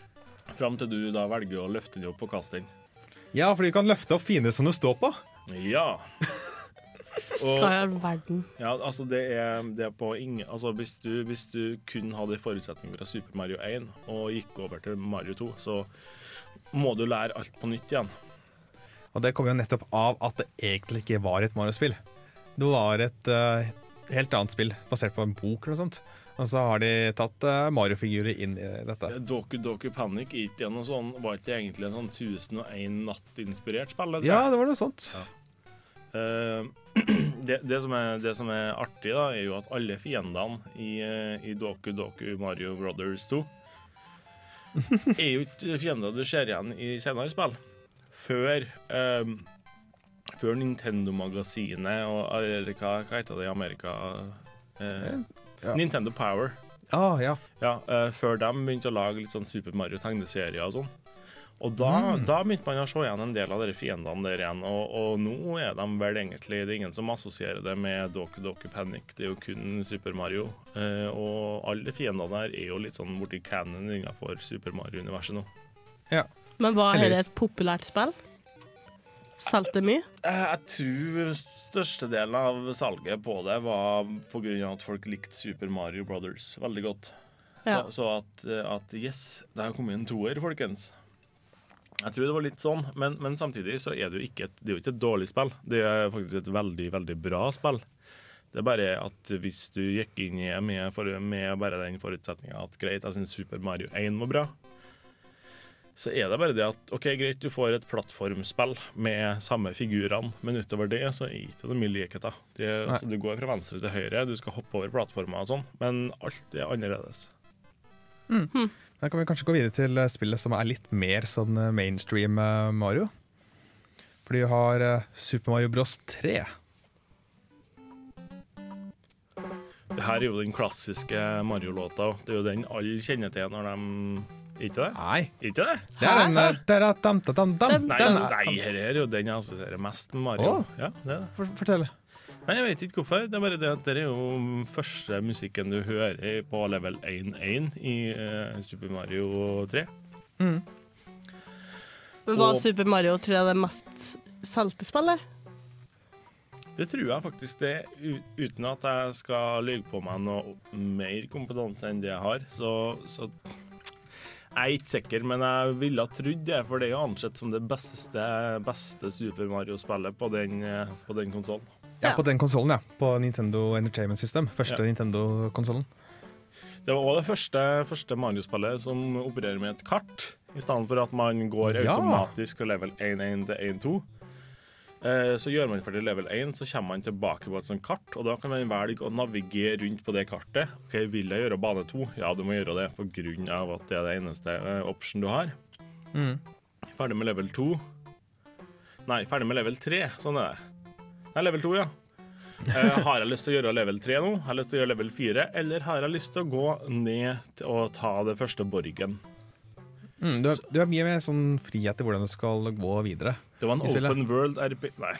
Fram til du da velger å løfte den opp og kaste den. Ja, for du kan løfte opp fiender som du står på. Ja. Og, Hva i all verden? ja, altså det er, det er på ingen Altså hvis du, hvis du kun hadde forutsetninger fra Super Mario 1 og gikk over til Mario 2, så må du lære alt på nytt igjen. Og det kommer jo nettopp av at det egentlig ikke var et Mario-spill. Det var et uh, helt annet spill basert på en bok eller noe sånt. Og så har de tatt uh, Mario-figurer inn i dette. Doku Doku Panic ikke noe sånn, var ikke egentlig en sånn 1001 natt-inspirert spill? Ja, det var noe sånt. Eh, det, det, som er, det som er artig, da, er jo at alle fiendene i, eh, i Doku Doku Mario Brothers 2 er jo ikke fiender du ser igjen i senere spill. Før eh, Før Nintendo-magasinet og eller hva, hva heter det i Amerika? Eh, Ja. Nintendo Power. Ah, ja. Ja, eh, før de begynte å lage litt sånn Super Mario-tegneserier og sånn. Og da, da begynte man å se igjen en del av de fiendene der igjen, og, og nå er de vel egentlig Det er ingen som assosierer det med Doku Doku Panic, det er jo kun Super Mario. Eh, og alle fiendene der er jo litt sånn borti canon innenfor Super Mario-universet nå. ja. Men var dette det et populært spill? Solgte det mye? Eh, Jeg tror størstedelen av salget på det var pga. at folk likte Super Mario Brothers veldig godt. Ja. Så, så at, at yes, det har kommet en toer, folkens. Jeg tror det var litt sånn, men, men samtidig så er det jo ikke et, det er jo ikke et dårlig spill. Det er faktisk et veldig, veldig bra spill. Det er bare at hvis du gikk inn i det med, for, med bare den forutsetninga at greit, jeg syns Super Mario 1 var bra, så er det bare det at OK, greit, du får et plattformspill med samme figurene, men utover det så er det ikke mye likheter. Altså, du går fra venstre til høyre, du skal hoppe over plattformer og sånn, men alt er annerledes. Da kan vi kanskje gå videre til eh, spillet som er litt mer sånn eh, mainstream eh, Mario. Fordi vi har Super Mario Bros 3. Det her er jo den klassiske Mario-låta. Det er jo den alle kjenner til når de Ikke det? Nei. Ikke det? Det er den eh, dara, dam, dam, dam. Nei, Den nei, er- her er jo den jeg assosierer mest med Mario. Oh. Ja, det er det. For- Fortell. Nei, Jeg vet ikke hvorfor. Det er bare det at det er jo første musikken du hører på level 1-1 i uh, Super Mario 3. Men var Og- Super Mario tror jeg det mest solgte spillet? Det tror jeg faktisk det, uten at jeg skal lyve på meg noe mer kompetanse enn det jeg har. Så, så jeg er ikke sikker, men jeg ville ha trodd det, for det er jo ansett som det beste, beste Super Mario-spillet på den, eh, på den konsollen. Ja, på den konsollen, ja. På Nintendo Entertainment System. Første Ja. Nintendo-konsollen. Det var også det første, første Mario-spillet som opererer med et kart, i stedet for at man går Ja. automatisk og level 1-1 til 1-2. Eh, Så gjør man ferdig level 1, så kommer man tilbake på et sånt kart, og da kan man velge å navigere rundt på det kartet. Ok, Vil jeg gjøre bane 2? Ja, du må gjøre det, av at det er det eneste eh, option du har. Mm. Ferdig med level 2. Nei, ferdig med level 3. Sånn er det. Nei, level 2, ja. Eh, har jeg lyst til å gjøre level 3 nå? Har jeg lyst til å gjøre level 4? Eller har jeg lyst til å gå ned og ta det første borgen? Mm, du, har- du har mye mer sånn frihet til hvordan du skal gå videre. Det var en i spillet. open world RP... Nei.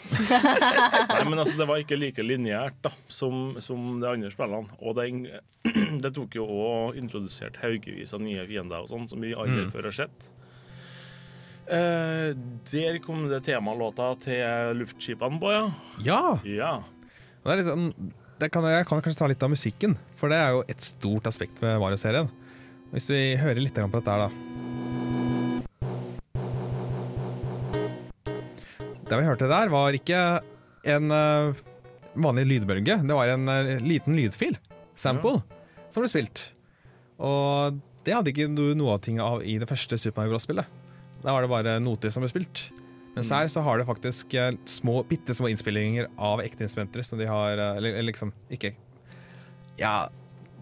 Nei, men altså, det var ikke like lineært da, som, som de andre spillene. Og det, det tok jo òg introdusert haugevis av nye fiender og sånn, som vi aldri Mm. før har sett. Eh, der kom det temalåta til luftskipene på, ja. Ja! Ja. Er litt sånn, det kan, jeg kan kanskje ta litt av musikken, for det er jo et stort aspekt ved Mario-serien. Hvis vi hører litt på dette her, da. Det vi hørte der, var ikke en eh, vanlig lydbølge. Det var en eh, liten lydfil, sample, som ble spilt. Og det hadde ikke du noe av ting av i det første Super Mario Bros.-spillet. Da var det bare noter som ble spilt. Mens Mm. her så har det faktisk eh, små, bitte små innspillinger av ekte instrumenter som de har Eller, eller liksom ikke Ja,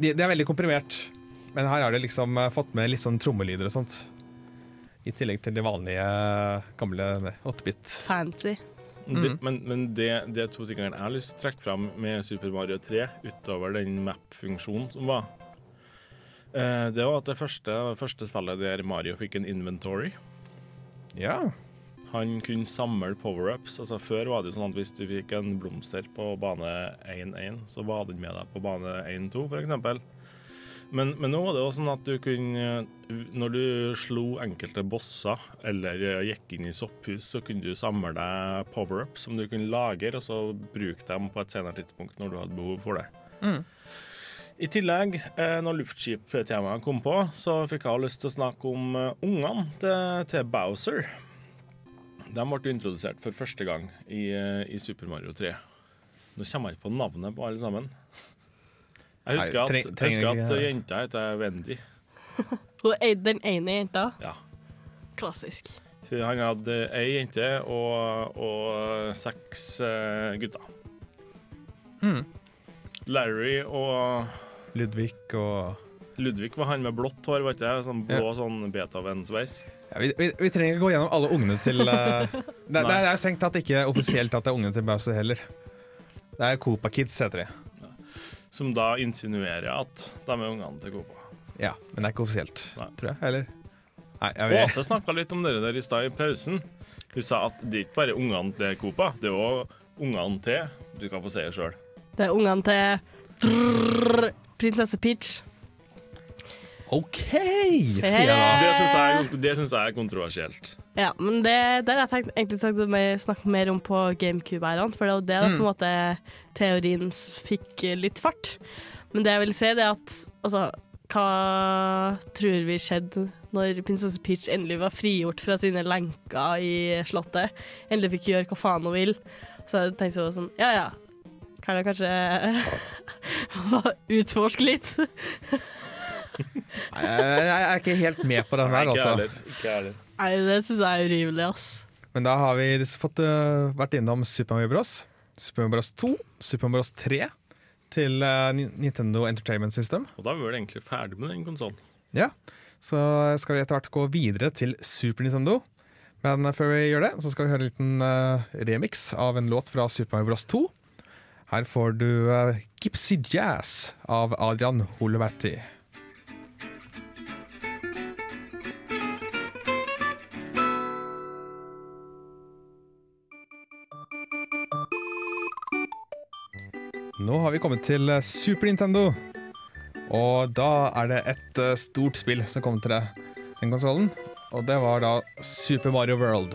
de, det er veldig komprimert. Men her har de liksom fått med litt sånn trommelyder og sånt. I tillegg til de vanlige gamle 8-bit. Fancy. Det, Mm. men men det, det er to tingene jeg har lyst til å trekke fram med Super Mario 3, utover den map-funksjonen som var. Eh, det var at det første, første spillet der Mario fikk en inventory. Ja. Han kunne samle power-ups. Altså Før var det jo sånn at hvis du fikk en blomster på bane 1-1, så var den med deg på bane 1-2, f.eks. Men, men nå var det også sånn at du kunne Når du slo enkelte bosser eller gikk inn i sopphus, så kunne du samle deg power-ups som du kunne lagre, og så bruke dem på et senere tidspunkt når du hadde behov for det. Mm. I tillegg, eh, når luftskip-temaet kom på, så fikk jeg lyst til å snakke om eh, ungene til, til Bowser. De ble introdusert for første gang i, eh, i Super Mario 3. Nå kommer jeg ikke på navnet på alle sammen. Jeg husker Nei, at, treng- jeg trenger husker at jenta heter Wendy. Den ene jenta. Ja. Klassisk. Han hadde ei jente og, og seks eh, gutter. Mm. Larry og Ludvig og Ludvig var han med blått hår, var ikke det? Sånn blå sånn Beethoven-sveis. ja, vi, vi, vi trenger ikke gå gjennom alle ungene til uh, det, det er strengt tatt ikke offisielt at det er ungene til Bowser heller. Det er Copa Kids, heter de. Som da insinuerer at de er ungene til Copa. Ja, men det er ikke offisielt, Nei. tror jeg. Eller? Nei, jeg. Åse snakka litt om dere der i stad i pausen. Hun sa at det er ikke bare ungene til Copa, det er òg ungene til Du kan få si det sjøl. Det er ungene til prinsesse Peach. OK, sier jeg da. Det syns jeg, det synes jeg er kontroversielt. Ja, men det, det har jeg tenkt, egentlig tenkt å mer- snakke mer om på GameCube-æraen, for det jo det da på en måte teorien fikk eh, litt fart. Men det jeg vil si, det er at altså, hva tror vi skjedde når prinsesse Peach endelig var frigjort fra sine lenker i slottet? Endelig fikk gjøre hva faen hun vil. Så jeg tenkte jeg sånn, ja ja, kan jeg kanskje utforske litt? Nei, Jeg, er ikke helt med på den her, altså. Ikke heller. Nei, det syns jeg er urimelig, ass. Men da har vi fått uh, vært innom Super Mario Bros. Super Mario Bros 2, Super Mario Bros 3 til uh, Nintendo Entertainment System. Og da er vi vel egentlig ferdig med den konsollen. Ja, så skal vi etter hvert gå videre til Super Nintendo. Men før vi gjør det, så skal vi høre en liten uh, remix av en låt fra Super Mario Bros 2. Her får du uh, Gipsy Jazz av Adrian Holovatti. Nå har vi kommet til eh, Super Nintendo. Og da er det et uh, stort spill som kom til den konsollen. Og det var da Super Mario World.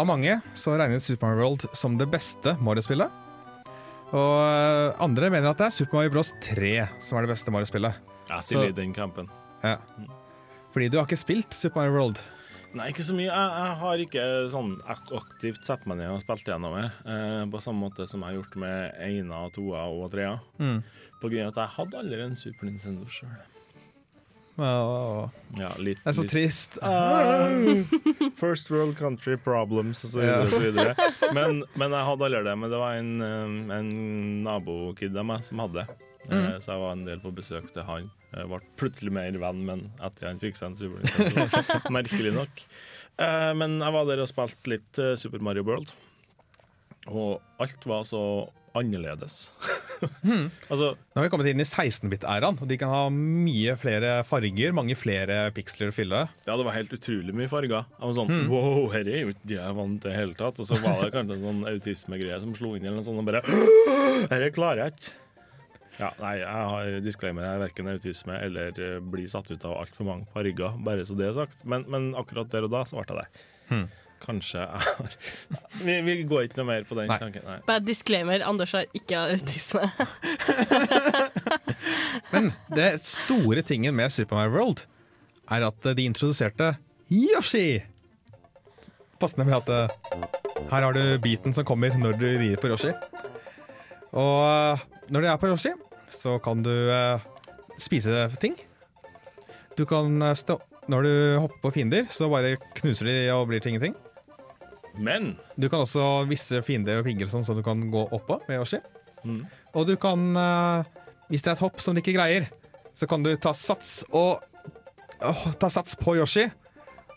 Av mange så regnes Super Mario World som det beste Mario-spillet. Og uh, andre mener at det er Super Mario Bros 3 som er det beste Mario-spillet. Ja, stiller Så- i den kampen. Ja. Fordi du har ikke spilt Super Mario World. Nei, ikke så mye. Jeg, jeg har ikke sånn aktivt satt meg ned og spilt gjennom det. Eh, på samme måte som jeg har gjort med ena, toa og trea. Mm. På grunn av at jeg hadde aldri en Super Nintendo sjøl. Åh. Ja, litt, Det er så litt- trist. First world country problems og så videre. Og så videre. Men, men jeg hadde aldri det. Men det var en, eh, en nabokid av meg som hadde det. Eh, Mm. Så jeg var en del på besøk til han. Jeg ble plutselig mer venn, men etter han fikk seg en Super Nintendo. Merkelig nok. Eh, Men jeg var der og spilte litt eh, Super Mario World. Og alt var så annerledes. altså, Nå har vi kommet inn i 16-bit-æraen, og de kan ha mye flere farger, mange flere piksler å fylle. Ja, det var helt utrolig mye farger. Jeg var sånn, Mm. wow, her er jo ikke det jeg vant til i hele tatt. Og så var det kanskje en sånn autismegreie som slo inn, eller noe sånt, og bare Dette klarer jeg ikke. Ja, nei, jeg har disclaimer. her, er verken autisme eller eh, blir satt ut av altfor mange farger, bare så det er sagt. Men, men akkurat der og da så ble jeg det. Hmm. Kanskje jeg har vi, vi går ikke noe mer på den Nei. tanken. Nei. Bare disclaimer, Anders har ikke autisme. Men det store tingen med Super Mario World er at de introduserte Yoshi. Passende med at eh, her har du biten som kommer når du rir på Yoshi. Og når du er på Yoshi, så kan du eh, spise ting. Du kan eh, stå Når du hopper på fiender, så bare knuser de og blir til ingenting. Men Du kan også visse fiender og pigger og sånn som du kan gå oppå med Yoshi. Mm. Og du kan, eh, hvis det er et hopp som du ikke greier, så kan du ta sats og oh, ta sats på Yoshi.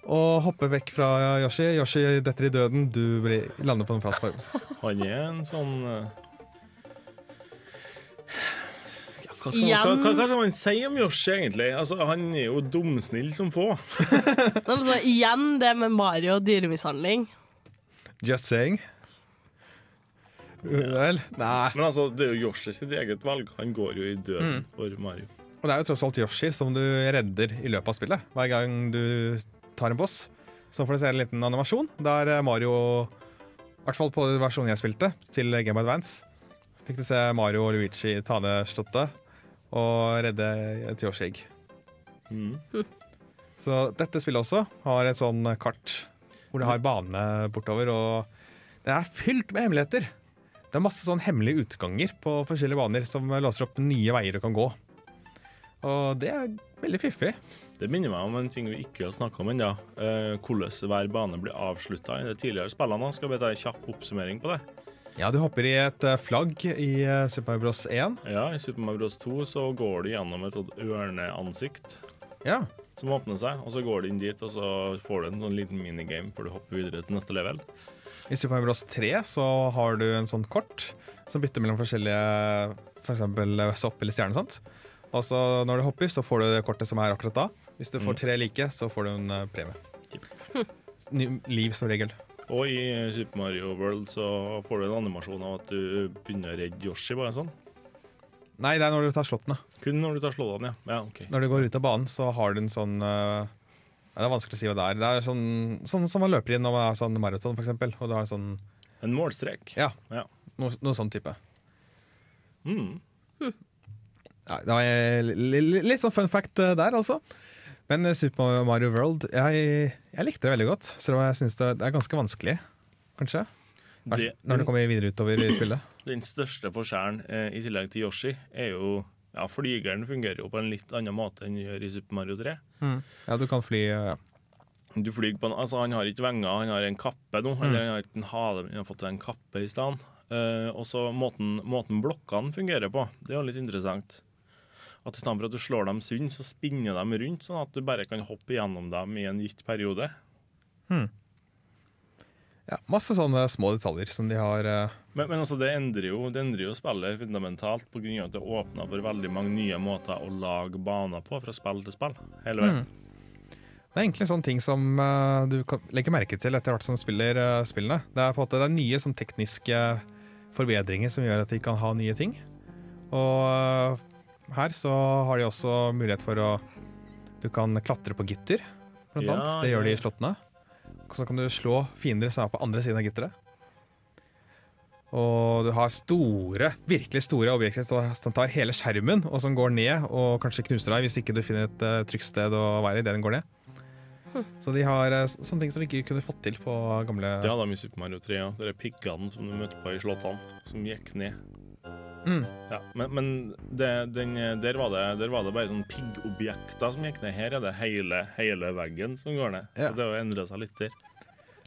Og hoppe vekk fra Yoshi. Yoshi detter i døden, du blir, lander på en plattform. han er en sånn eh, hva, skal man, hva, hva, hva skal man si om Yoshi, egentlig? Altså, han er jo dumsnill som få. altså, igjen det med Mario og dyremishandling. Just saying. Vel, nei. Men altså, det er jo Yoshi sitt eget valg. Han går jo i døden Mm. for Mario. Og det er jo tross alt Yoshi som du redder i løpet av spillet. Hver gang du tar en boss, så får du se en liten animasjon der Mario I hvert fall på versjonen jeg spilte, til Game of Advance, fikk du se Mario og Luigi ta ned slottet og redde et Yoshi-egg. Mm. Så dette spillet også har et sånn kart hvor det har bane bortover, og det er fylt med hemmeligheter. Det er masse sånn hemmelige utganger på forskjellige baner som låser opp nye veier du kan gå. Og det er veldig fiffig. Det minner meg om en ting vi ikke har snakka om ennå. Eh, hvordan hver bane blir avslutta i de tidligere spillene. Skal vi ta en kjapp oppsummering på det? Ja, du hopper i et eh, flagg i eh, Super Mario Bros. 1. Ja, I Super Mario Bros 2 så går du gjennom et ørneansikt Ja. som åpner seg, og så går du inn dit, og så får du en sånn liten minigame før du hopper videre til neste level. I Super Mario Bros. 3 så har du en sånn kort som bytter mellom forskjellige F.eks. For sopp eller stjerne og sånt. Og så når du hopper, så får du det kortet som er akkurat da. Hvis du får Mm. tre like, så får du en eh, premie. Ny, liv som regel. Og i Super Mario World så får du en animasjon av at du begynner å redde Yoshi, bare sånn. Nei, det er når du tar slottene. Kun når du tar slåene, ja. ja okay. Når du går ut av banen, så har du en sånn uh, Det er vanskelig å si hva det er. Det er sånn, sånn som man løper inn når man er sånn maraton, eksempel. Og du har en sånn En målstrek. Ja. Ja. Noe, noe sånn type. Mm. Ja, det var li- li- litt sånn fun fact eh, der, altså. Men eh, Super Mario World Jeg, jeg likte det veldig godt, selv om jeg syns det, er ganske vanskelig, kanskje. Det- Når du kommer videre utover i spillet. Den største forskjellen, eh, i tillegg til Yoshi, er jo ja, Flygeren fungerer jo på en litt annen måte enn du gjør i Super Mario 3. Ja, du kan fly eh, ja. Du flyr på en, altså Han har ikke vinger, han har en kappe nå. Mm. Eller han har ikke en hale, men han har fått en kappe i stedet. Eh, og så måten, måten blokkene fungerer på, det er jo litt interessant. At i stedet for at du slår dem sund, så spinner de rundt, sånn at du bare kan hoppe gjennom dem i en gitt periode. Hmm. Ja, masse sånne små detaljer som de har uh... Men, men altså, det endrer jo, det endrer jo spillet fundamentalt pga. at det åpner for veldig mange nye måter å lage baner på fra spill til spill. hele veien. Det er egentlig sånne ting som uh, du kan legge merke til etter hvert som du spiller uh, spillene. Det er på en måte det er nye sånn tekniske forbedringer som gjør at de kan ha nye ting. Og her så har de også mulighet for å Du kan klatre på gitter, blant Ja, annet. Det gjør de i slottene. Og så kan du slå fiender som er på andre siden av gitteret. Og du har store, virkelig store objekter som- tar hele skjermen, og som går ned og kanskje knuser deg hvis ikke du finner et uh, trygt sted å være i det den går ned. Så de har eh, sånne ting som de ikke kunne fått til på gamle Det hadde de i Super Mario 3 ja. De piggene som du møtte på i slottene, som gikk ned. Mm. Ja, men men det, den, der, var det, der var det bare sånn piggobjekter som gikk ned. Her er det hele, hele veggen som går ned. Ja. Så det har endra seg litt der.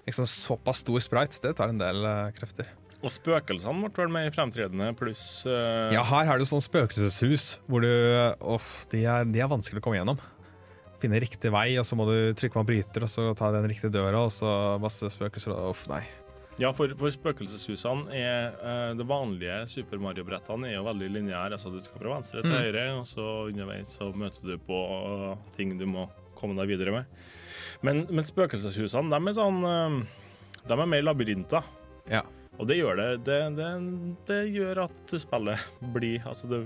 liksom såpass stor sprite. Det tar en del uh, krefter. Og spøkelsene ble vel mer fremtredende, pluss uh... Ja, her er det jo sånn spøkelseshus hvor du Uff, de, er- de er vanskelig å komme gjennom. Finne riktig vei, og så må du trykke på en bryter, og så ta den riktige døra, og så masse spøkelser. og Uff, nei. Ja, for, for spøkelseshusene er uh, Det vanlige Super Mario-brettene er jo veldig lineære. Altså du skal fra venstre til Mm. høyre, og så underveis så møter du på uh, ting du må komme deg videre med. Men, men spøkelseshusene, de er sånn uh, De er mer labyrinter. Ja. Og det gjør det det, det det gjør at spillet blir Altså det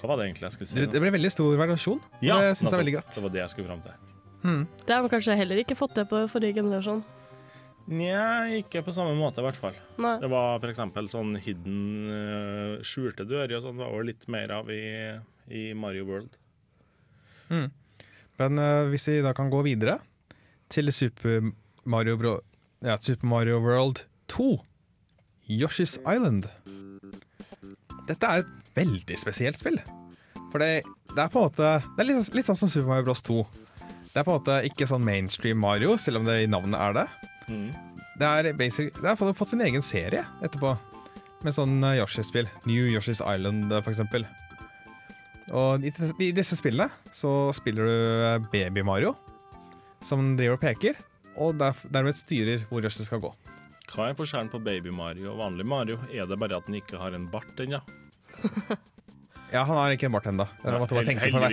Hva var det egentlig jeg skulle si? Det, det ble veldig stor variasjon. Ja, det syns jeg er veldig godt. Det var det jeg skulle fram til. Mm. Det har man kanskje heller ikke fått til på forrige generasjon. Nja, ikke på samme måte, i hvert fall. Nei. Det var f.eks. sånn hidden eh, skjulte dører og sånn. Det var jo litt mer av i, i Mario World. Mm. Men uh, hvis vi da kan gå videre til Super Mario, Bro ja, Super Mario World 2, Yoshi's Island. Dette er et veldig spesielt spill. For det, det er på en måte Det er litt, litt sånn som Super Mario Bros 2. Det er på en måte ikke sånn mainstream Mario, selv om det i navnet er det. Mm. Det er basic, det har fått sin egen serie etterpå, med sånn eh, Yoshi-spill. New Yoshi's Island, eh, for eksempel. Og i, i disse spillene så spiller du eh, Baby-Mario, som driver og peker, og der, dermed styrer hvor Yoshi skal gå. Hva er forskjellen på Baby Mario og vanlig Mario? Er det bare at den ikke har en bart ennå? Ja, han har ikke en bart ennå.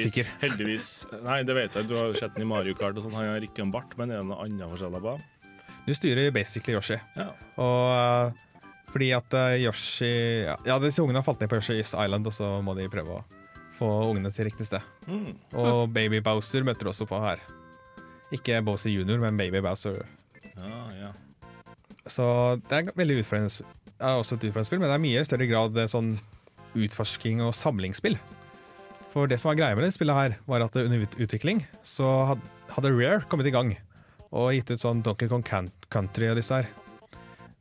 Sikker. Heldigvis. Nei, det vet jeg. Du har sett den i Mario Kart og sånn. Han har ikke en bart, men er det noe annet forskjeller på ham? Du styrer basically Yoshi. Ja. Og eh, fordi at eh, Yoshi ja, disse ungene har falt ned på Yoshi's Island, og så må de prøve å få ungene til riktig sted. Mm. Og Baby Bowser møter du også på her. Ikke Bowser junior, men Baby Bowser. Ja, ja. Så det er veldig utfordrende. Det er også et utfordrende spill, men det er mye i større grad eh, sånn utforsking og samlingsspill. For det som var greia med det spillet her, var at under utvikling så hadde Rare kommet i gang og gitt ut sånn Donkey Kong Country og disse her.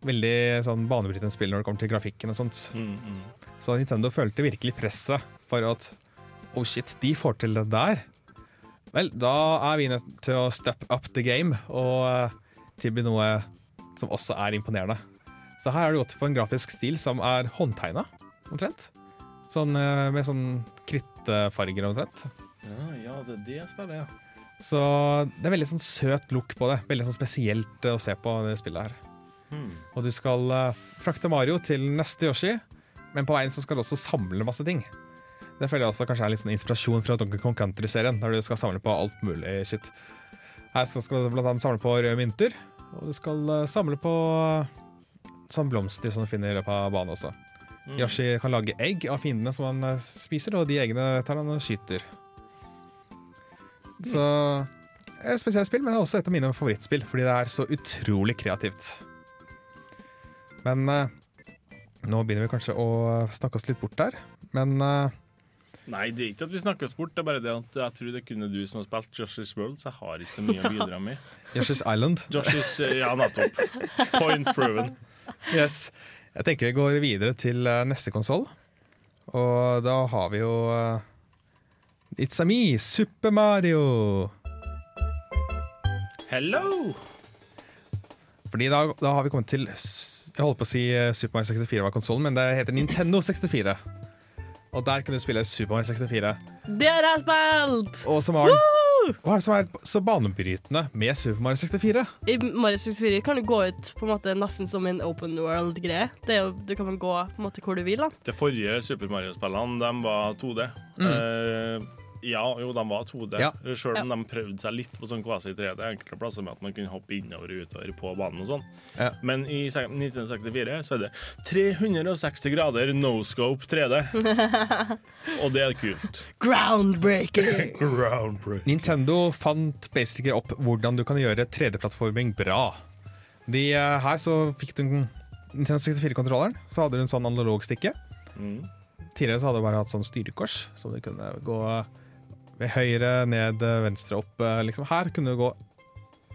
Veldig sånn banebrytende spill når det kommer til grafikken og sånt. Mm, mm. Så Nintendo følte virkelig presset for at oh shit, de får til det der. Vel, da er vi nødt til å step up the game og eh, tilby noe som også er imponerende. Så her har du gått for en grafisk stil som er håndtegna, omtrent. Sånn eh, med sånn krittfarger omtrent. ja, ja, det er det spillet, ja. Så det er veldig sånn søt look på det. Veldig sånn spesielt eh, å se på det spillet her. Hmm. Og du skal eh, frakte Mario til neste Yoshi, men på veien så skal du også samle masse ting. Det føler jeg også kanskje er litt sånn inspirasjon fra Donkey Kong Country-serien, der du skal samle på alt mulig shit. Her skal du blant annet samle på røde mynter, og du skal eh, samle på sånn blomster som du finner i løpet av banen også. Mm. Yoshi kan lage egg av fiendene som han spiser, og de eggene tar han og skyter. Så et spesielt spill, men det er også et av mine favorittspill, fordi det er så utrolig kreativt. Men eh, nå begynner vi kanskje å snakke oss litt bort der. Men eh, Nei, det er ikke at vi snakker oss bort. det er bare det at jeg tror det kunne du som har spilt Josh's World, så jeg har ikke mye å bidra med. Josh's Island Joshi's, eh, ja, nettopp. Point proven. Yes. Jeg tenker vi går videre til eh, neste konsoll. Og da har vi jo eh, It's a me, Super Mario. Hello! Fordi da, da har vi kommet til Jeg holdt på å si eh, Super Mario 64 var konsollen, men det heter Nintendo 64. Og der kunne du spille Super Mario 64. Det har jeg spilt! Og som har Hva er det som er så banebrytende med Super Mario 64? I Mario 64 kan du gå ut på en måte nesten som en open world-greie. Du kan gå på en måte hvor du vil. da. De forrige Super Mario-spillene de var 2D. Eh, ja, jo, de var 2D, Ja. selv om de prøvde seg litt på sånn kvasi 3D enkelte plasser med at man kunne hoppe innover og utover på banen og sånn. Ja. Men i 1964 så er det 360 grader no scope 3D. og det er kult. Groundbreaking! Groundbreaking. Nintendo fant basically opp hvordan du kan gjøre 3D-plattforming bra. De, eh, her så fikk du en Nintendo 64-kontrolleren, så hadde du en sånn analogstikke. Mm. Tidligere så hadde du bare hatt sånn styrekors, så du kunne gå høyre, ned, venstre, opp. eh, Liksom. Her kunne du gå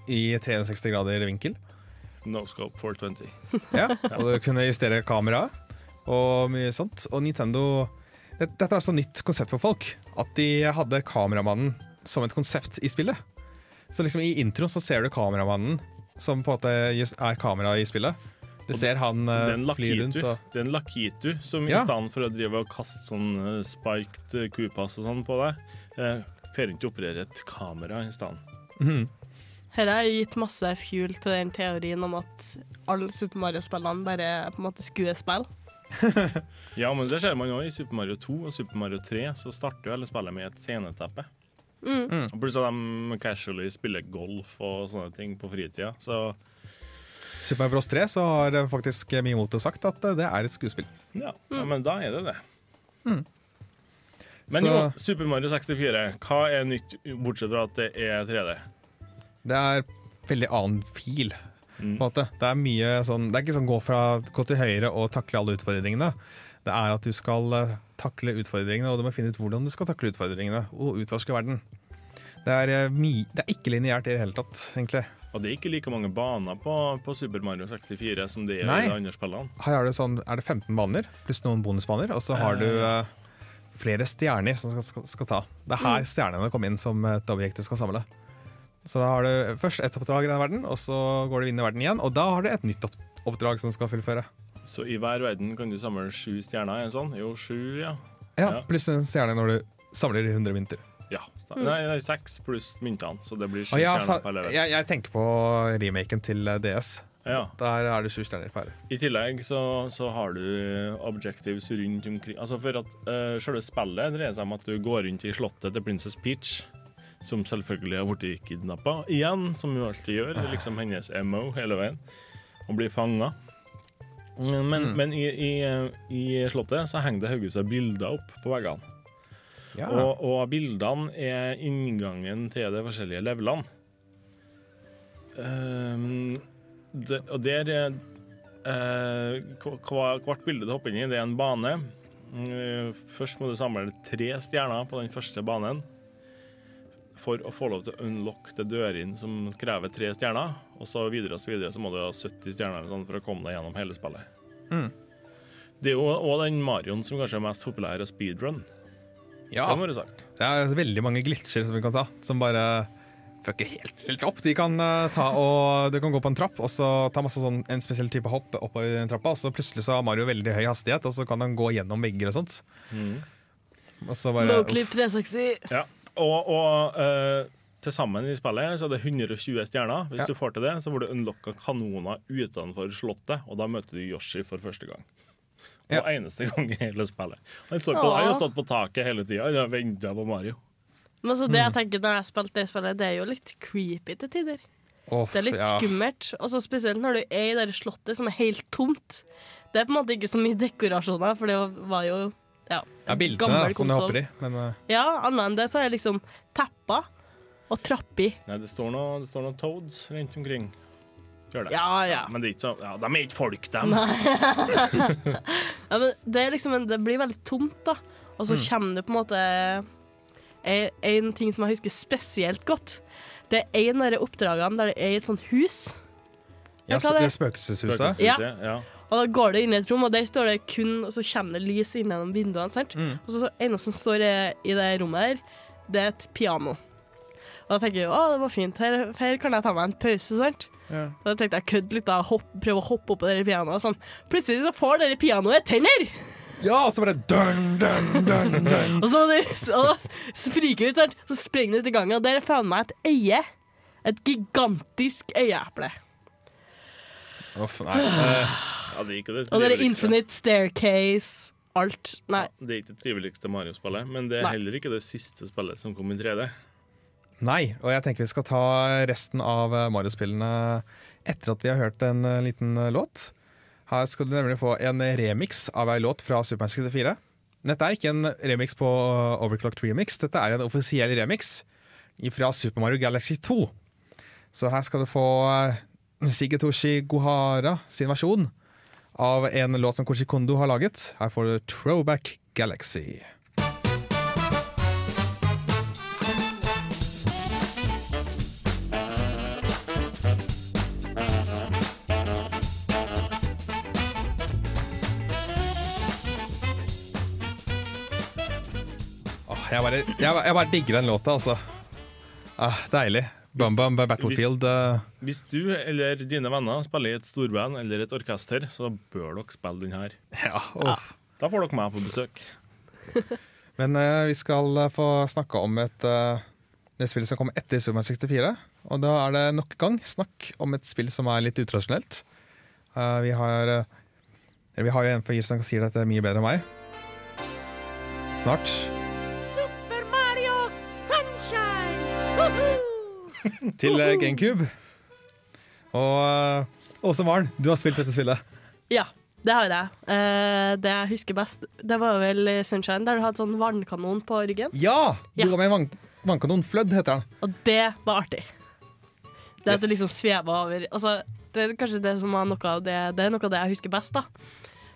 i 360 grader vinkel. No scope 420. Ja, og du kunne justere kameraet og mye sånt. Og Nintendo Dette er altså nytt konsept for folk. At de hadde kameramannen som et konsept i spillet. Så liksom i introen så ser du kameramannen som på en måte er kamera i spillet. Du ser han eh, fly rundt og det er en lakitu som Ja. i stedet for å drive og kaste sånn eh, spiked eh, kupass og sånn på deg, får rundt og opererer et kamera i stedet. Mm. Dette har gitt masse fuel til den teorien om at alle Super Mario-spillene bare er på en måte skuespill. Ja, men det ser man òg i Super Mario 2 og Super Mario 3. Så starter jo alle spillet med et sceneteppe. Mm. Og Pluss at de casually spiller golf og sånne ting på fritida. Så Super Mario Bros 3 så har faktisk Miyamoto sagt at det er et skuespill. ja, ja men da er det det. Mm. Men Så- jo, Super Mario 64, hva er nytt bortsett fra at det er 3D? Det er veldig annen fil. På Mm. Det er mye sånn Det er ikke sånn gå fra gå til høyre og takle alle utfordringene. Det er at du skal eh, takle utfordringene, og du må finne ut hvordan du skal takle utfordringene, og utforske verden. Det er, eh, det er ikke lineært i det hele tatt, egentlig. Og det er ikke like mange baner på, på Super Mario 64 som det er Nei. i de andre spillene. Her er det, sånn, er det 15 baner, pluss noen bonusbaner, og så har du uh, flere stjerner som skal, skal, skal ta. Det er her stjernene kommer inn som et objekt du skal samle. Så da har du først ett oppdrag i den verden, og så går du inn i verden igjen, og da har du et nytt oppdrag som du skal fullføre. Så i hver verden kan du samle sju stjerner? Er det sånn? Jo, sju, ja. Ja, Ja. Pluss en stjerne når du samler 100 mynter. Ja, sta- Nei, nei, seks pluss myntene, så det blir sju Og ja, stjerner per level. jeg, jeg tenker på remaken til eh, DS. Ja. Der er det sju stjerner per. I tillegg så, så har du objectives rundt omkring Altså for at uh, Selve spillet dreier seg om at du går rundt i slottet til Princess Peach, som selvfølgelig har blitt kidnappa igjen, som hun alltid gjør. Det er liksom hennes MO hele veien. Og blir fanga. Men, men i, i, eh, i slottet så henger det haugevis av bilder opp på veggene. Ja. Og, og bildene er inngangen til de forskjellige levelene. Um, det, og der er uh, Hvert bilde du hopper inn i, det er en bane. Mm, Først må du samle tre stjerner på den første banen for å få lov til å unlock det dørene som krever tre stjerner. Og så videre og så videre så må du ha 70 stjerner sånn for å komme deg gjennom hele spillet. Mm. Det er jo òg den Marioen som kanskje er mest populær speedrun. Ja. Det må du sagt. Det er veldig mange glitcher som vi kan ta, som bare fucker helt, helt opp. De kan uh, ta og Du kan gå på en trapp og så ta masse sånn, en spesiell type hopp oppover den trappa, og så plutselig så har Mario veldig høy hastighet, og så kan han gå gjennom vegger og sånt. Og så bare No Clip 360. Ja, og, og uh, til sammen i spillet så er det 120 stjerner. Hvis Ja. du får til det, så får du unlocka kanoner utenfor slottet, og da møter du Yoshi for første gang. Ja. Eneste gang i hele spillet. Han, står på, han har stått på taket hele tida og har venta på Mario. Men altså, det jeg tenker når jeg har spilt det spillet, det er jo litt creepy til tider. Off, Det er litt ja. skummelt. Og så spesielt når du er i det slottet som er helt tomt. Det er på en måte ikke så mye dekorasjoner, for det var jo ja, Ja, bildene da, som du hopper i, men eh, Ja, annet enn det så er det liksom tepper og trapper. Nei, det står noen noe Toads rundt omkring. Gjør det. Ja, ja. Men det er ikke så, ja, de er ikke folk, dem. ja men det, er liksom en, det blir veldig tomt, da. Og så Mm. kommer det på en måte en, en ting som jeg husker spesielt godt. Det er en av de oppdragene der det er et sånt hus. ja, er det? det spøkelseshuset. Spøkelseshuset, ja. Og da går det inn i et rom, og der står det kun Og så kommer det lys inn gjennom vinduene. sant? Mm. Og så så eneste som står i, i det rommet der, det er et piano. Og da tenker jeg å, det var fint, her, her kan jeg ta meg en pause, sant? Ja. Da tenkte jeg kødd litt, da, hopp, prøve å hoppe opp på det pianoet. Sånn. Plutselig så får dere pianoet tenner! Ja, og så bare dun, dun, dun, dun. Og så det, og spriker det ut, sant? så springer det ut i gangen, og der faen meg et øye. Et gigantisk øyeeple. Uff, nei. eh, Ja, det gikk det Og det er infinite staircase, alt. Nei. Det er ikke det triveligste Mario-spillet, men det er Nei. heller ikke det siste spillet som kom i 3D. Nei, og jeg tenker vi skal ta resten av eh, Mario-spillene etter at vi har hørt en eh, liten eh, låt. Her skal du nemlig få en remix av ei låt fra Super Mario 64. Dette er ikke en remix på Overclocked Remix, dette er en offisiell remix fra Super Mario Galaxy 2. Så her skal du få Sigetoshi Gohara sin versjon av en låt som Koshi Kondo har laget. Her får du Throwback Galaxy. Jeg, bare, jeg, jeg bare digger den låta, altså. Ah, deilig. Bam Bam by Battlefield. Hvis, Hvis du eller dine venner spiller i et storband eller et orkester, så bør dere spille den her. ja, uff. Da får dere meg på besøk. Men uh, vi skal uh, få snakke om et uh, det spillet som kommer etter Superman 64. Og da er det nok gang snakk om et spill som er litt utradisjonelt. Uh, vi har uh, Vi har jo en fyr som sier dette mye bedre enn meg. Snart. Til eh, GameCube. Og eh, Åse Maren, du har spilt dette spillet. Ja, det har jeg. Eh, det jeg husker best, det var vel Sunshine, der du hadde sånn vannkanon på ryggen. Ja! Du Ja. var med i vann vannkanon. Flødd heter den. Og det var artig. Det at du liksom sveva over altså, Det er kanskje det som var noe av det Det er noe av det jeg husker best, da.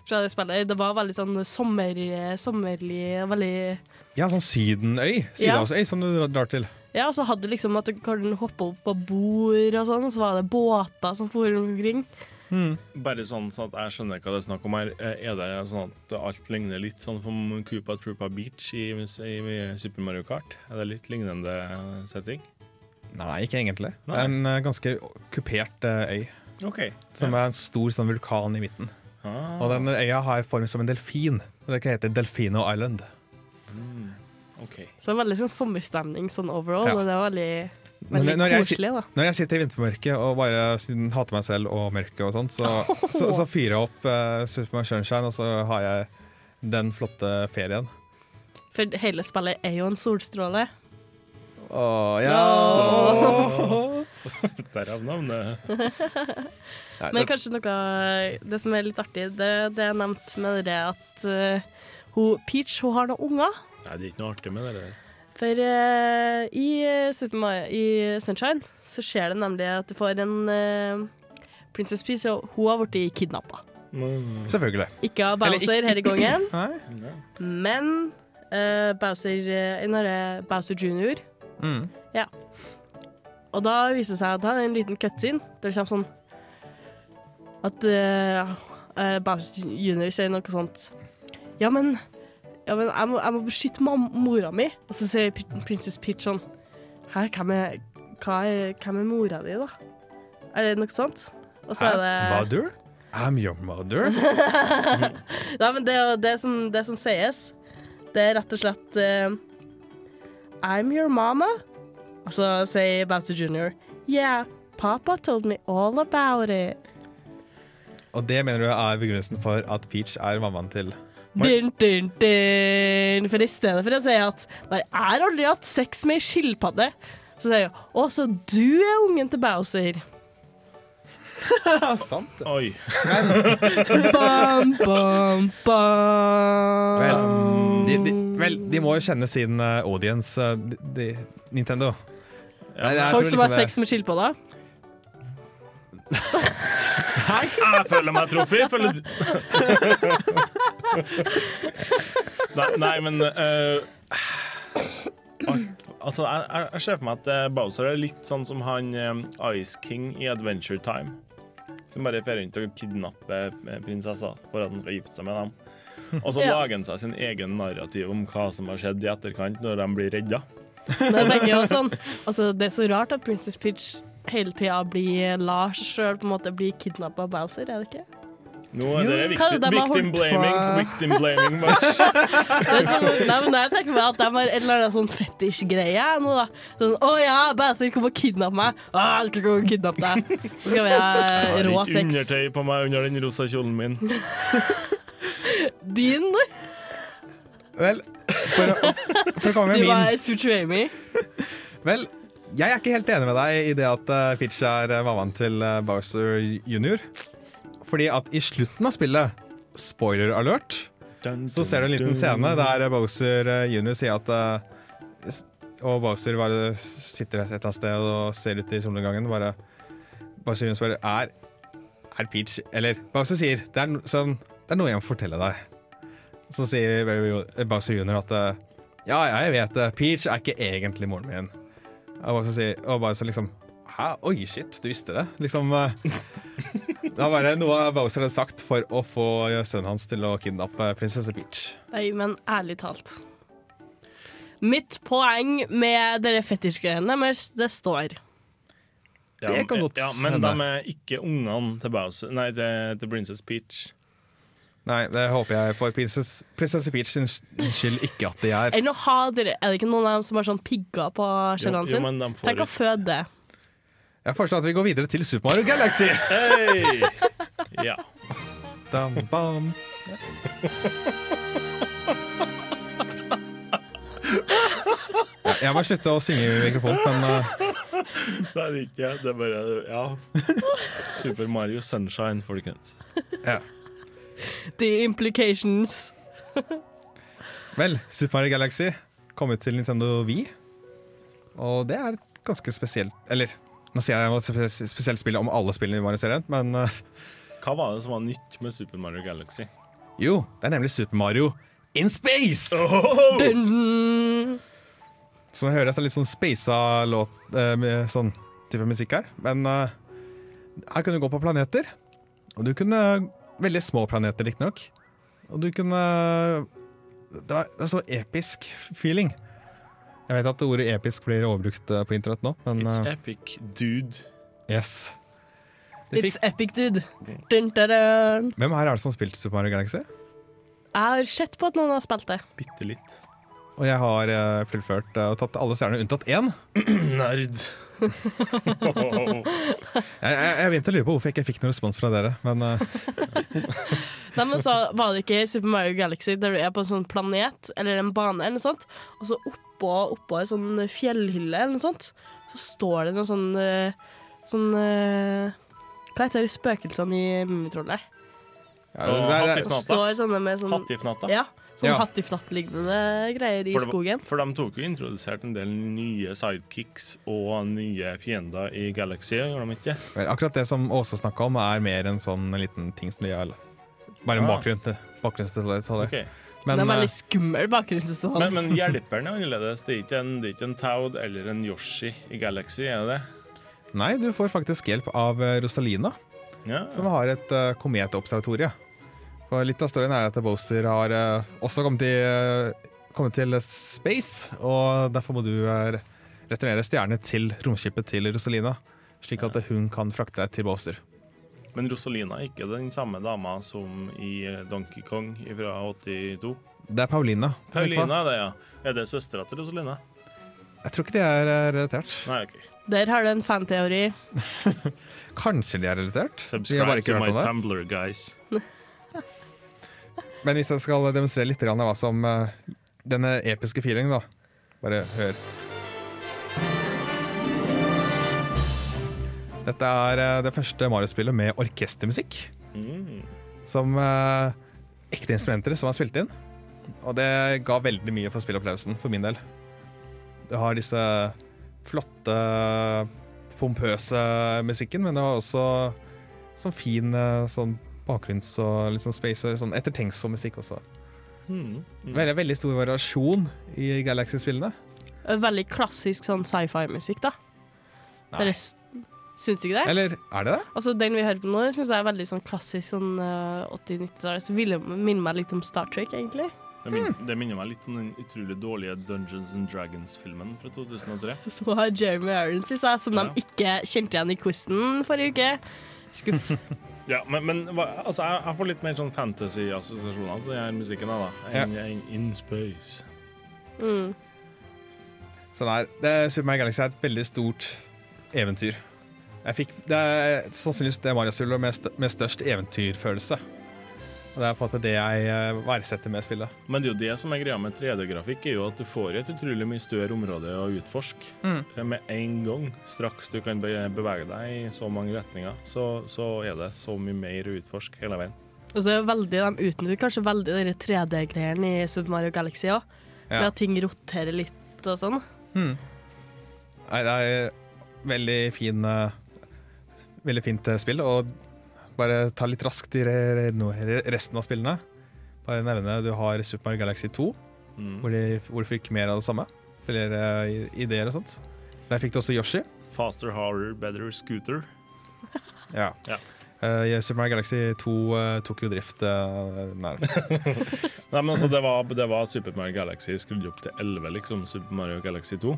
Fra det spillet. Det var veldig sånn sommer, sommerlig veldig Ja, sånn Sydenøy. Sydhavsøy, som du drar til. Ja, og så hadde du liksom at du kunne hoppe opp på bord og sånn, så var det båter som for omkring. Bare sånn, sånn at jeg skjønner hva det er snakk om her. Eh, Er det sånn at alt ligner litt sånn som Koopa Troopa Beach i, i, i Super Mario Kart? Er det litt lignende setting? Nei, ikke egentlig. Det Nei. er en uh, ganske kupert uh, øy. OK. Som er en stor sånn vulkan i midten. Ah. Og den øya har form som en delfin. Det heter Delfino Island. OK. Så veldig sånn sommerstemning sånn overall, Ja. og det var veldig, veldig når, jeg, koselig, da. når jeg sitter i vintermørket og bare hater meg selv og mørket og sånt, så, så, så fyrer jeg opp uh, Super Sunshine, og så har jeg den flotte ferien. For hele spillet er jo en solstråle. Å ja! Derav navnet. Men kanskje noe Det som er litt artig, det, det er nevnt med det at uh, hun, Peach hun har noen unger. Nei, det er ikke noe artig med det der. For uh, i, eh, Super Mario, i Sunshine så skjer det nemlig at du får en uh, Princess Peach, og hun har blitt kidnappa. Selvfølgelig. Ikke av Eller Bowser ikke- her i gangen, men uh, Bowser, uh, når Bowser jr. Mm. Ja. Og da viser det seg at det er en liten cutscene der det kommer sånn At uh, uh, Bowser jr. sier noe sånt Ja, men, ja, men jeg, må, jeg må beskytte mora mi. Og så sier Princess Peach sånn Hæ, hvem er, er, hvem er mora di, da? Er det noe sånt? Og så er det Mother? I'm your mother? Nei, men det, det, som, det som sies, det er rett og slett uh, I'm your mama. Og så sier Bowser jr. Yeah, Papa told me all about it. Og det mener du er begrunnelsen for at Peach er mammaen til Dun, dun, dun. For i stedet for å si at Nei, jeg har aldri hatt sex med ei skilpadde, så sier jeg Å, så du er ungen til Bowser? Sant. Oi. Bam, bam, bam. Vel, de, de, vel, de må jo kjenne sin uh, audience, uh, de, de, Nintendo. Nei, jeg Folk tror som har liksom det- sex med skilpadder? Jeg føler meg truffet. Føler du nei, nei, men uh, Altså, jeg, jeg, jeg ser for meg at eh, Bowser er litt sånn som han um, Ice King i Adventure Time. Som bare fer rundt og kidnapper prinsesser for at han skal gifte seg med dem. Og så Ja. lager han seg sin egen narrativ om hva som har skjedd i etterkant, når de blir redda. Jeg tenker jo sånn altså, Det er så rart at Princess Peach hele tida blir Lars sjøl på en måte blir kidnappa av Bowser, er det ikke? Nå er det er viktig. de victim, blaming. Victim blaming. Det er sånn, nei, men jeg tenker meg at de har en eller annen sånn fetisj-greie nå, da. Sånn 'Å ja, Basil, kom og kidnappet meg'. Å, jeg skal komme og kidnappe deg. Så skal vi ha rå sex. Jeg har litt ikke undertøy på meg under den rosa kjolen min. Din Vel, for å, for å komme Du med var min Sfutrami. Vel, jeg er ikke helt enig med deg i det at Fitch er uh, mammaen til uh, Bowser jr. Fordi at i slutten av spillet, spoiler alert, så ser du en liten scene der Bowser uh, jr. sier at uh, Og Bowser bare sitter et eller annet sted og ser ut i solnedgangen. Bare Bowser jr. spør er, er Peach Eller Bowser sier det er, sånn, det er noe jeg må fortelle deg. Så sier Bowser jr. at ja, ja, jeg vet det. Peach er ikke egentlig moren min. Og Bowser sier, og Bowser liksom Hæ? Oi, shit, du visste det? Liksom eh, Det var bare noe Bowser hadde sagt for å få sønnen hans til å kidnappe prinsesse Peach. Nei, men ærlig talt. Mitt poeng med dere fetisjgreiene deres, det står. Ja, Det kan godt ja, Men hende. de er ikke ungene til Bowser Nei, til, til Princess Peach. Nei, det håper jeg for prinsesse, prinsesse Peach sin skyld ikke at de er. Ha Er det ikke noen av dem som har sånn pigger på skjellene Jo, jo, men sine? de får Tenk å føde det. Jeg foreslår at vi går videre til Super Mario Galaxy. Hei! Ja. Dam, bam. Ja, Jeg må slutte å synge i mikrofonen, men eh, Det er ikke jeg. Det er bare Ja. Super Mario Sunshine, folkens. ja. The implications. Vel, Super Mario Galaxy kom ut til Nintendo Wii. Og det er ganske spesielt Eller, nå sier jeg et spesielt spill om alle spillene i Mario-serien, men uh, Hva var det som var nytt med Super Mario Galaxy? jo, det er nemlig Super Mario in space! Dun. Som det er litt sånn spasa låt uh, med sånn type musikk her. Men uh, her kunne du gå på planeter. Og du kunne Veldig små planeter, riktignok. Og du kunne Det var, det var så episk feeling. Jeg vet at ordet episk blir overbrukt eh, på internett nå, men It's eh, epic, dude. yes. It's epic, dude. Dun, dun, dun. hvem her er det som har spilt Super Mario Galaxy? Jeg har sett på at noen har spilt det. Bitte litt. Og jeg har eh, fullført og tatt alle stjernene unntatt én. Nerd. Jeg, jeg, jeg begynte å lure på hvorfor jeg ikke fikk noen respons fra dere, men Nei, men så var det ikke i Super Mario Galaxy der du er på en sånn planet eller en bane, eller noe sånt, og så oppå, oppå en sånn fjellhylle eller noe sånt, så står det noe sånn eh, Sånn eh, Hva heter det spøkelsene i Mummitrollet? ja, det, det, står sånne med sånn Hattifnatta. Ja, sånn Ja. hattifnatt-lignende greier i For, det, skogen. for de tok jo introdusert en del nye sidekicks og nye fiender i Galaxy, gjorde de ikke? Vel, akkurat det som Åse snakka om, er mer en sånn liten ting som de gjør. Bare en Ah. bakgrunn til det. Ok. Men det er eh, veldig skummel bakgrunnsdetalj. Men, men hjelperen er annerledes. Det er ikke en, er ikke en Toad eller en Yoshi i Galaxy, er det det? nei, du får faktisk hjelp av eh, Rosalina, Ja. som har et uh, kometobservatorie. For litt av storyen er at Bowser har uh, også kommet til, uh, kommet til space, og derfor må du uh, returnere stjerne til romskipet til Rosalina, slik at hun kan frakte deg til Bowser. Men Rosalina er ikke den samme dama som i Donkey Kong fra 82. Det er Paulina. Paulina er det, ja. Er det søstera til Rosalina? Jeg tror ikke de er relatert. Nei, OK. Der har du en fanteori. Kanskje de er relatert. Subscribe to my. Tumblr, guys. Men hvis jeg skal demonstrere litt av hva som eh, denne episke feelingen, da. Bare hør. Dette er eh, det første Mario-spillet med orkestermusikk. Mm. Som eh, ekte instrumenter som er spilt inn. Og det ga veldig mye for spillopplevelsen, for min del. Du har disse flotte, pompøse musikken, men det har også sånn fin eh, sånn bakgrunns- og sånn space, sånn ettertenksom musikk også. Mm. Mm. Veldig, veldig stor variasjon i Galaxy-spillene. Veldig klassisk sånn sci-fi-musikk, da. Nei. Dere s- Syns du ikke det? Eller er det det? Altså Den vi hører på nå, syns jeg er veldig sånn klassisk sånn uh, 80-90-tallet. Så ville det minne meg litt om Star Trek, egentlig. Det, min, det minner meg litt om den utrolig dårlige Dungeons and Dragons-filmen fra 2003. Så har Jeremy Irons i seg, som Ja. de ikke kjente igjen i quizen forrige uke. Skuff. Ja, men, men altså, jeg, jeg får litt mer sånn fantasy-assosiasjoner til denne musikken her, da. Ja. enn enn In Space. Mm. Så nei, det, Super Mario Galaxy er et veldig stort eventyr. Jeg fikk, det er sannsynligvis det Mario-spillet med, stø, med størst eventyrfølelse. Og Det er på en måte det jeg eh, verdsetter med spillet. Men det er jo det som er greia med 3D-grafikk, er jo at du får et utrolig mye større område å utforske. Mm. Eh, Med en gang. Straks du kan bevege deg i så mange retninger, så, så er det så mye mer å utforske hele veien. Og så er det veldig, De utnytter kanskje veldig de 3D-greiene i Super Mario Galaxy òg. Med Ja. at ting roterer litt og sånn. Mm. Nei, det er veldig fin eh, Veldig fint eh, spill. Og bare ta litt raskt i re, re, resten av spillene. Bare nevne du har Super Mario Galaxy 2, Mm. hvor, de, hvor du fikk mer av det samme. Flere eh, ideer og sånt. Der fikk du også Yoshi. Faster, harder, better scooter. Ja. Ja. Uh, Super Mario Galaxy 2 uh, tok jo drift uh, nær. Nei, men altså, det var, det var Super Mario Galaxy skrudd opp til 11, liksom. Super Mario Galaxy 2.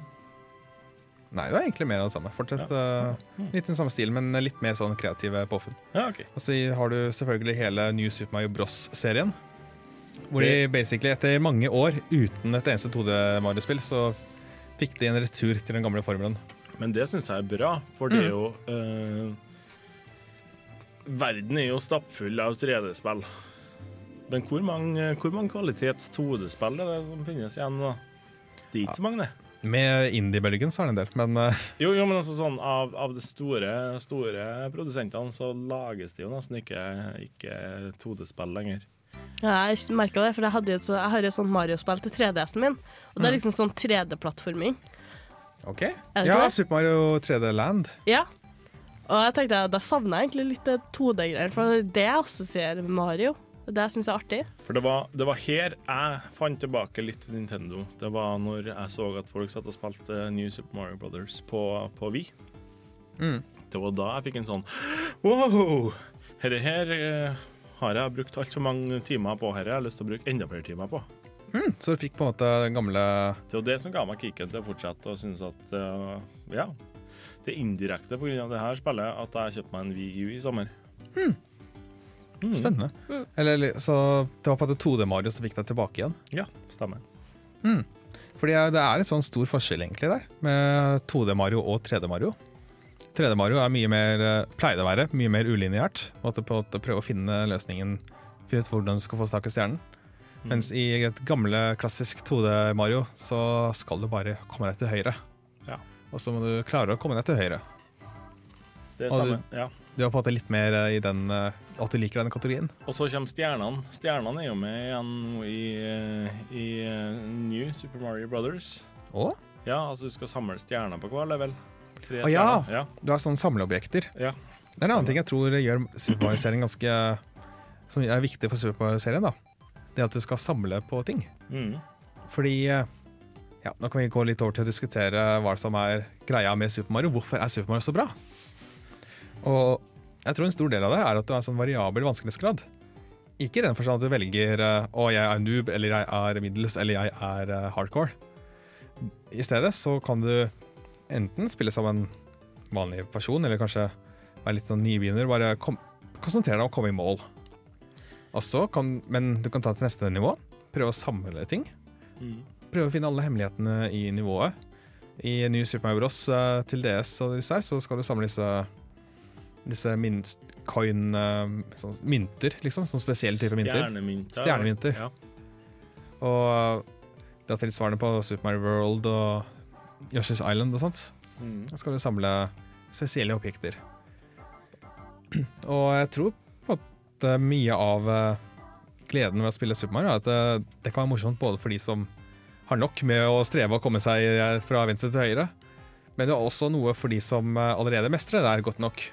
Nei, det var egentlig mer av det samme. Fortsett eh, litt den samme stilen, men litt mer sånn kreative påfunn. Ja, okay. Og så har du selvfølgelig hele New Super Mario Bros.-serien. Hvor de basically etter mange år uten et eneste 2D-Mario-spill, så fikk de en retur til den gamle formelen. Men det syns jeg er bra, for det er Mm. jo eh, Verden er jo stappfull av 3D-spill. Men hvor mange, hvor mange kvalitets 2D-spill er det som finnes igjen nå? Det er ikke så mange, det. Med indie-bølgen så er det en del, men uh... Jo, jo, men altså sånn av, av de store, store produsentene så lages det jo nesten ikke, ikke 2D-spill lenger. Ja, jeg merka det, for jeg, hadde jo et så, jeg har jo et sånt Mario-spill til 3DS-en min. Og det er Mm. liksom sånn 3D-plattforming. OK. Ja, det? Super Mario 3D Land. Ja. Og jeg tenkte, da savner jeg egentlig litt 2D-greier, for det er det jeg assosierer med Mario. Og Det syns jeg er artig. For det var, det var her jeg fant tilbake litt til Nintendo. Det var når jeg så at folk satt og spilte New Super Mario Brothers på, på Wii. Mm. Det var da jeg fikk en sånn Wow! Dette her eh, har jeg brukt altfor mange timer på. Her har jeg lyst til å bruke enda flere timer på. Mm, så du fikk på en måte den gamle Det var det som ga meg kicken til å fortsette og synes at uh, Ja. Det er indirekte pga. det her spillet at jeg kjøpte meg en Wii U i sommer. Mm. Spennende. Eller, så det var på en 2D-Mario som fikk deg tilbake igjen? Ja, stemmer. Mm. Fordi eh, det er en sånn stor forskjell egentlig der, med 2D-Mario og 3D-Mario. 3D-Mario er mye mer, pleier pleide å være mye mer ulineært. Prøve å finne løsningen, finne ut hvordan du skal få tak i stjernen. Mens i et gamle, klassisk 2D-Mario så skal du bare komme deg til høyre. Ja. Og så må du klare å komme deg til høyre. Det stemmer. du, ja. du har på en måte litt mer eh, i den eh, at du liker den kategorien. Og så kommer stjernene. Stjernene er jo med igjen i, i eh, New Super Mario Brothers. Å? Ja, altså du skal samle stjerner på hver level. Tre ah, ja. ja! Du har sånne samleobjekter. Ja. Det er en annen ting jeg tror gjør Super Mario-serien ganske Som er viktig for Super Mario-serien. da Det at du skal samle på ting. Mm. Fordi eh, ja, Nå kan vi gå litt over til å diskutere hva som er greia med Super Mario. Hvorfor er Super Mario så bra? Og jeg tror en stor del av det er at du har sånn variabel vanskelighetsgrad. Ikke i den forstand at du velger eh, å jeg er noob, eller jeg er middels, eller jeg er eh, hardcore. I stedet så kan du enten spille som en vanlig person, eller kanskje være litt sånn nybegynner. Bare kom, konsentrere deg om å komme i mål. Kan, men du kan ta til neste nivå. Prøve å samle ting. Mm. Prøve å finne alle hemmelighetene i nivået. I New Super Mario Bros. eh, til DS og disse her, så skal du samle disse disse coin eh, sånn, mynter, liksom. Sånn spesiell type mynter. Stjernemynter. Stjernemynter. Ja. Og det er tilsvarende på Super Mario World og Yoshi's Island og sånt. Mm. Da skal du samle spesielle objekter. Og jeg tror på at eh, mye av eh, gleden ved å spille Super Mario er at det, det kan være morsomt både for de som har nok med å streve å komme seg eh, fra venstre til høyre, men det er også noe for de som eh, allerede mestrer det er godt nok,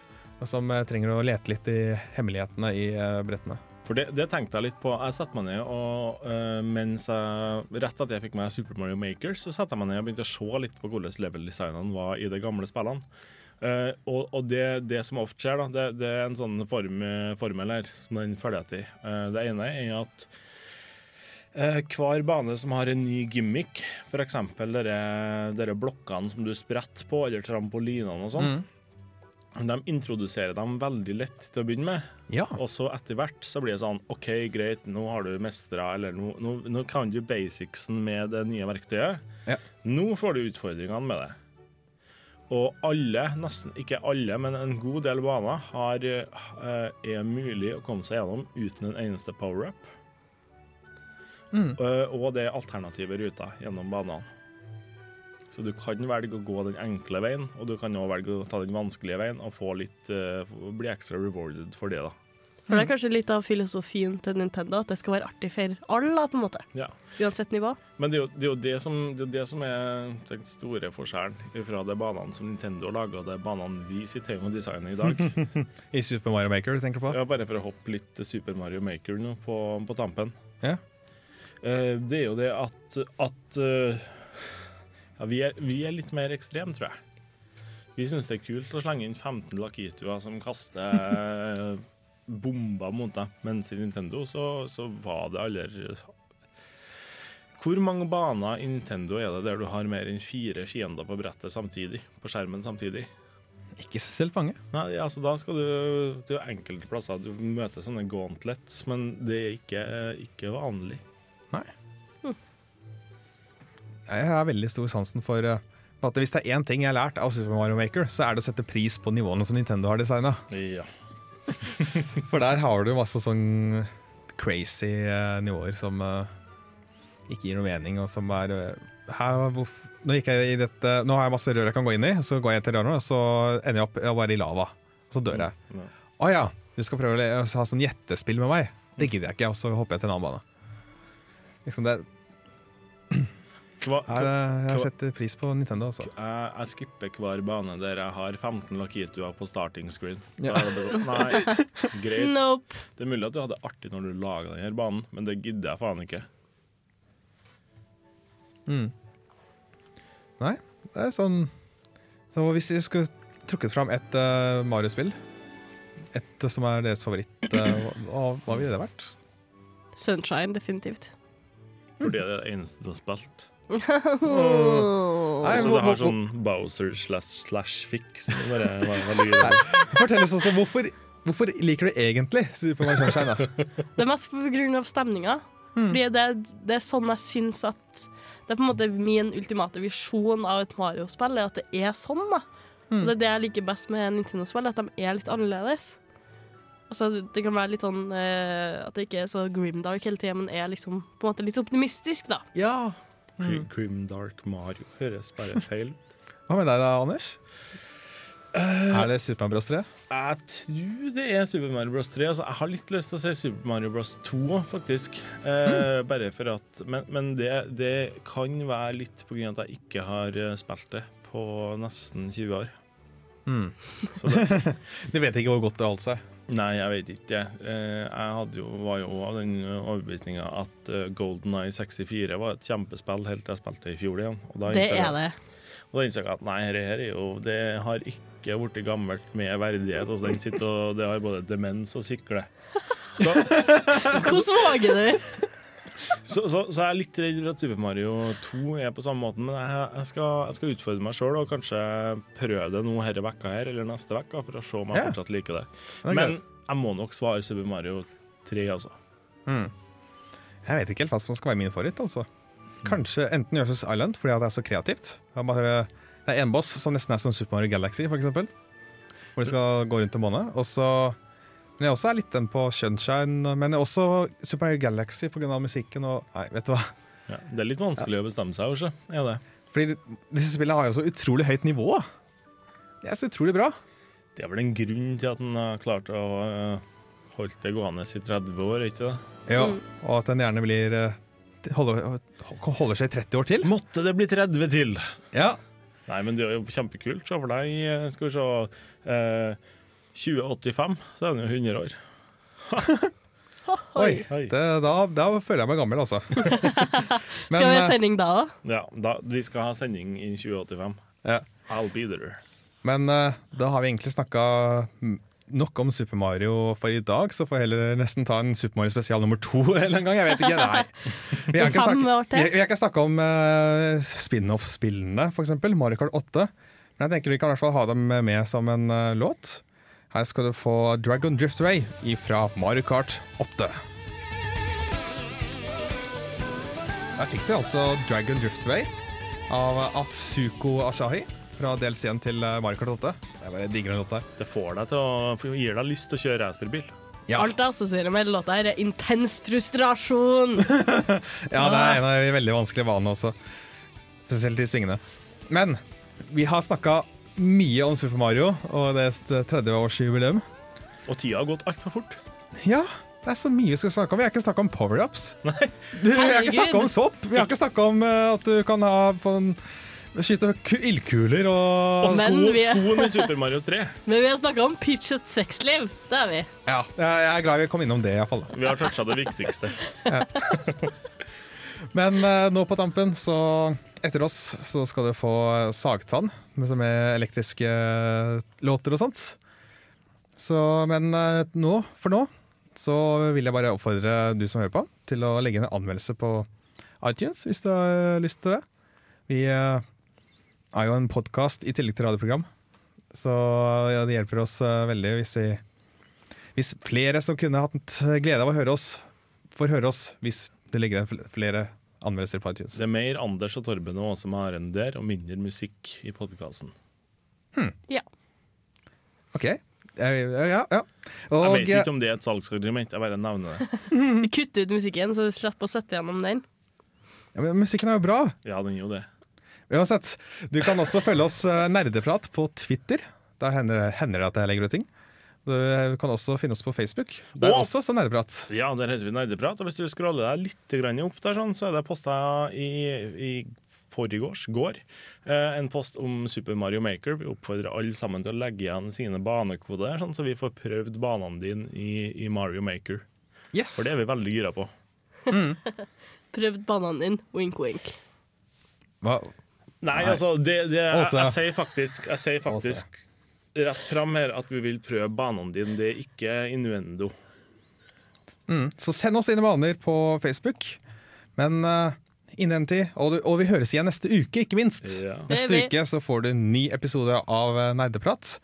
og som eh, trenger å lete litt i hemmelighetene i eh, brettene. For det, det tenkte jeg litt på. Jeg satte meg ned og uh, mens jeg, Rett etter jeg fikk meg Super Mario Maker, så satte jeg meg ned og begynte å se litt på hvordan level-designene var i de gamle spillene. Uh, og og det, det som ofte skjer, da, det, det er en sånn form, formel her som den følger etter. Uh, det ene er at hver bane som har en ny gimmick, f.eks. dere blokkene som du spretter på, eller trampolinene og sånn, de introduserer dem veldig lett til å begynne med. Ja. Og så etter hvert så blir det sånn OK, greit, nå har du mestra, eller nå, nå, nå kan du basicsen med det nye verktøyet. Ja. Nå får du utfordringene med det. Og alle, nesten ikke alle, men en god del baner har, eh, er mulig å komme seg gjennom uten en eneste power-up. Mm. Eh, og det er alternative ruter gjennom banene. Så du kan velge å gå den enkle veien, og du kan også velge å ta den vanskelige veien og få litt, uh, bli ekstra rewarded for det. da. For det er kanskje litt av filosofien til Nintendo, at det skal være artig for alle, på en måte. Ja. Uansett nivå. Men det er jo det, er, jo det, som, det, er jo det som er den store forskjellen fra de banene som Nintendo lager, og de banene vi sitter med og designer i dag. I Super Mario Maker, tenker du på? Ja, bare for å hoppe litt til Super Mario Maker nå på, på tampen. Ja. Uh, det er jo det at, at eh, ja, vi, er, vi er litt mer ekstreme, tror jeg. Vi syns det er kult å slenge inn 15 lakituer som kaster eh, bomber mot deg, mens i Nintendo så, så var det aldri Hvor mange baner i Nintendo er det der du har mer enn fire fiender på brettet samtidig? På skjermen samtidig? Ikke spesielt mange. Nei, altså da skal du Det er enkelte plasser du møter sånne gauntlets, men det er ikke, ikke vanlig. Jeg har veldig stor sansen for eh, at Hvis det er én ting jeg har lært av Super Mario Maker, så er det å sette pris på nivåene som Nintendo har designa. Ja. For der har du masse sånn crazy eh, nivåer som eh, ikke gir noe mening, og som er her, nå, gikk jeg i dette, nå har jeg masse rør jeg kan gå inn i, så går jeg til rørene, og så ender jeg opp jeg bare i lava. Og så dør jeg. Ja. Å ja, du skal prøve å ha sånn gjettespill med meg? Det gidder jeg ikke, og så hopper jeg til en annen bane. Liksom det, Hva, her, jeg, jeg setter pris på Nintendo, altså. Jeg, jeg skipper hver bane der jeg har 15 lakituer på starting screen. Ja. Nei, greit. Nope. Det er mulig at du hadde artig når du laga denne banen, men det gidder jeg faen ikke. Mm. Nei, det er sånn Så hvis jeg skulle trukket fram et uh, Mario-spill, et som er deres favoritt, uh, hva, hva ville det vært? Sunshine, definitivt. Fordi det er det eneste du har spilt. Nei, Så det har sånn Bowser slash slash gøy. Fortell oss også, hvorfor, hvorfor liker du egentlig Super Mario Sunshine? da? Det er mest på grunn av stemninga. Fordi det, det er sånn jeg syns at Det er på en måte min ultimate visjon av et Mario-spill, er at det er sånn, da. Og det er det jeg liker best med Nintendo-spill, at de er litt annerledes. Altså, det kan være litt sånn eh, At det ikke er så grimdark hele tida, men er liksom på en måte litt optimistisk, da. Ja. Grim- Dark Mario høres bare feil ut. Hva med deg da, Anders? er det Super Mario Bros. 3? Jeg tror det er Super Mario Bros. 3. Altså, jeg har litt lyst til å se Super Mario Bros. 2 faktisk. faktisk. mm. Bare for at Men, men det, det kan være litt av at jeg ikke har eh, spilt det på nesten 20 år. Mm. Så det, Du vet ikke hvor godt det holdt seg? nei, jeg vet ikke. Eh, Jeg hadde jo, var jo av den overbevisninga at eh, Golden Eye 64 var et kjempespill helt til jeg spilte det i fjor igjen. Og da Det er det. Og da innså jeg at nei, det her er jo Det har ikke blitt gammelt med verdighet. Altså, den sitter og Det har både demens og sikle. Så, Hvordan våger du? Så, så, så jeg er litt redd for at Super Mario 2 er på samme måten, men jeg, jeg, skal, jeg skal utfordre meg sjøl og kanskje prøve det nå denne vekka her eller neste vekka for å se om jeg Ja. fortsatt liker det. Er Men jeg må nok svare Super Mario 3, altså. Mm. Jeg vet ikke helt hva som skal være min favoritt. altså. Kanskje enten Yoshi's Island, fordi det er så kreativt. Det er, en boss som nesten er som Super Mario Galaxy, eksempel. Hvor de skal gå rundt en måned. Og så Men jeg også er litt den på Sunshine, men jeg også Super Mario Galaxy pga. musikken og Nei, vet du hva. Ja, det er litt vanskelig å bestemme seg, også. Er det. Fordi disse spillene har jo så utrolig høyt nivå. Det er så utrolig bra. Det er vel en grunn til at en har klart å uh, holde det gående i 30 år, ikke det? Ja. Og at den gjerne blir uh, holder, holder seg i 30 år til. Måtte det bli 30 til! Ja. Nei, men det er jo kjempekult. Se for deg, eh, skal vi se eh, 2085, så er han jo 100 år. Oi, det, da, da føler jeg meg gammel, altså. Men, Skal vi ha eh, sending da òg? Ja, da, vi skal ha sending i 2085. Ja. I'll be there. Men eh, da har vi egentlig snakka nok om Super Mario for i dag, så får jeg heller nesten ta en Super Mario spesial nummer to eller en gang. Jeg vet ikke, nei. Vi har ikke snakka snakka om uh, spin-off-spillene, f.eks. Mario Kart 8. Men jeg tenker vi kan i hvert fall ha dem med som en uh, låt. Her skal du få Dragon Driftway fra Mario Kart 8. Der fikk du altså Dragon Driftway av Atsuko Ashahi fra DLC-en til eh, Mario Kart 8. Jeg bare digger den låta. Det får deg til å gir deg lyst til å kjøre racerbil. Ja. Alt jeg assosierer med låta, her er intens frustrasjon. Ja, det er en av de veldig vanskelige vanene også. Spesielt i svingene. Men vi har snakka mye om Super Mario og deres 30-årsjubileum. Og tida har gått altfor fort. Ja, det er så mye vi skal snakke om. Vi har ikke snakka om power-ups. Vi har ikke snakka om sopp. Vi har ikke snakka om eh, at du kan ha på en, skyte ku- ildkuler og Og Men sko, vi er- skoen i Super Mario 3. Men vi har snakka om pitchet sexliv. Det er vi. Ja, jeg er glad vi kom innom det, iallfall. Vi har toucha det viktigste. Men eh, nå på tampen, så etter oss, så skal du få Sagtann med, elektriske eh, låter og sånt. Så, men eh, nå, for nå, så vil jeg bare oppfordre du som hører på, til å legge en anmeldelse på iTunes, hvis du har lyst til det. Vi eh, er jo en podkast i tillegg til radioprogram, så ja, det hjelper oss eh, veldig hvis, vi, hvis flere som kunne hatt glede av å høre oss, får høre oss hvis det ligger igjen fl- flere anmeldelser på iTunes. Det er mer Anders og Torben og Åse Maren der, og mindre musikk i podkasten. Ja. OK. Ja, ja. ja. Jeg vet ikke om det er et salgsargument, jeg bare nevner det. Vi kutter ut musikken, så du slipper å sette gjennom den. ja, men musikken er jo bra. Ja, den er jo det. Uansett, du kan også følge oss eh, Nerdeprat på Twitter. Da hender, hender det at jeg legger ut ting. Du kan også finne oss på Facebook. Der Og- også så Nerdeprat. Ja, der heter vi Nerdeprat. Og hvis du scroller deg litt grann opp der, sånn, så er det posta i, i forgårs, går, eh, en post om Super Mario Maker. Vi oppfordrer alle sammen til å legge igjen sine banekoder, sånn, så vi får prøvd banene dine i, i Mario Maker. Yes. For det er vi veldig gira på. Prøvd banene din. Wink, wink. Hva? Nei, Nei. altså, det, det, jeg, Åse. jeg sier faktisk, jeg sier faktisk rett fram her at vi vil prøve banene dine. Det er ikke innuendo. Mm. Så send oss dine baner på Facebook. Men uh, innen den tid, og, du, og vi høres igjen neste uke, ikke minst. Ja. Neste uke så får du en ny episode av eh, Nerdeprat.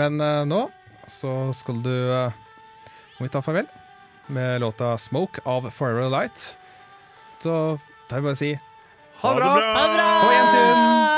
Men uh, nå så skal du uh, Må vi ta farvel med låta 'Smoke' av Forever Light. Så da vil jeg bare si ha det bra! Ha det bra!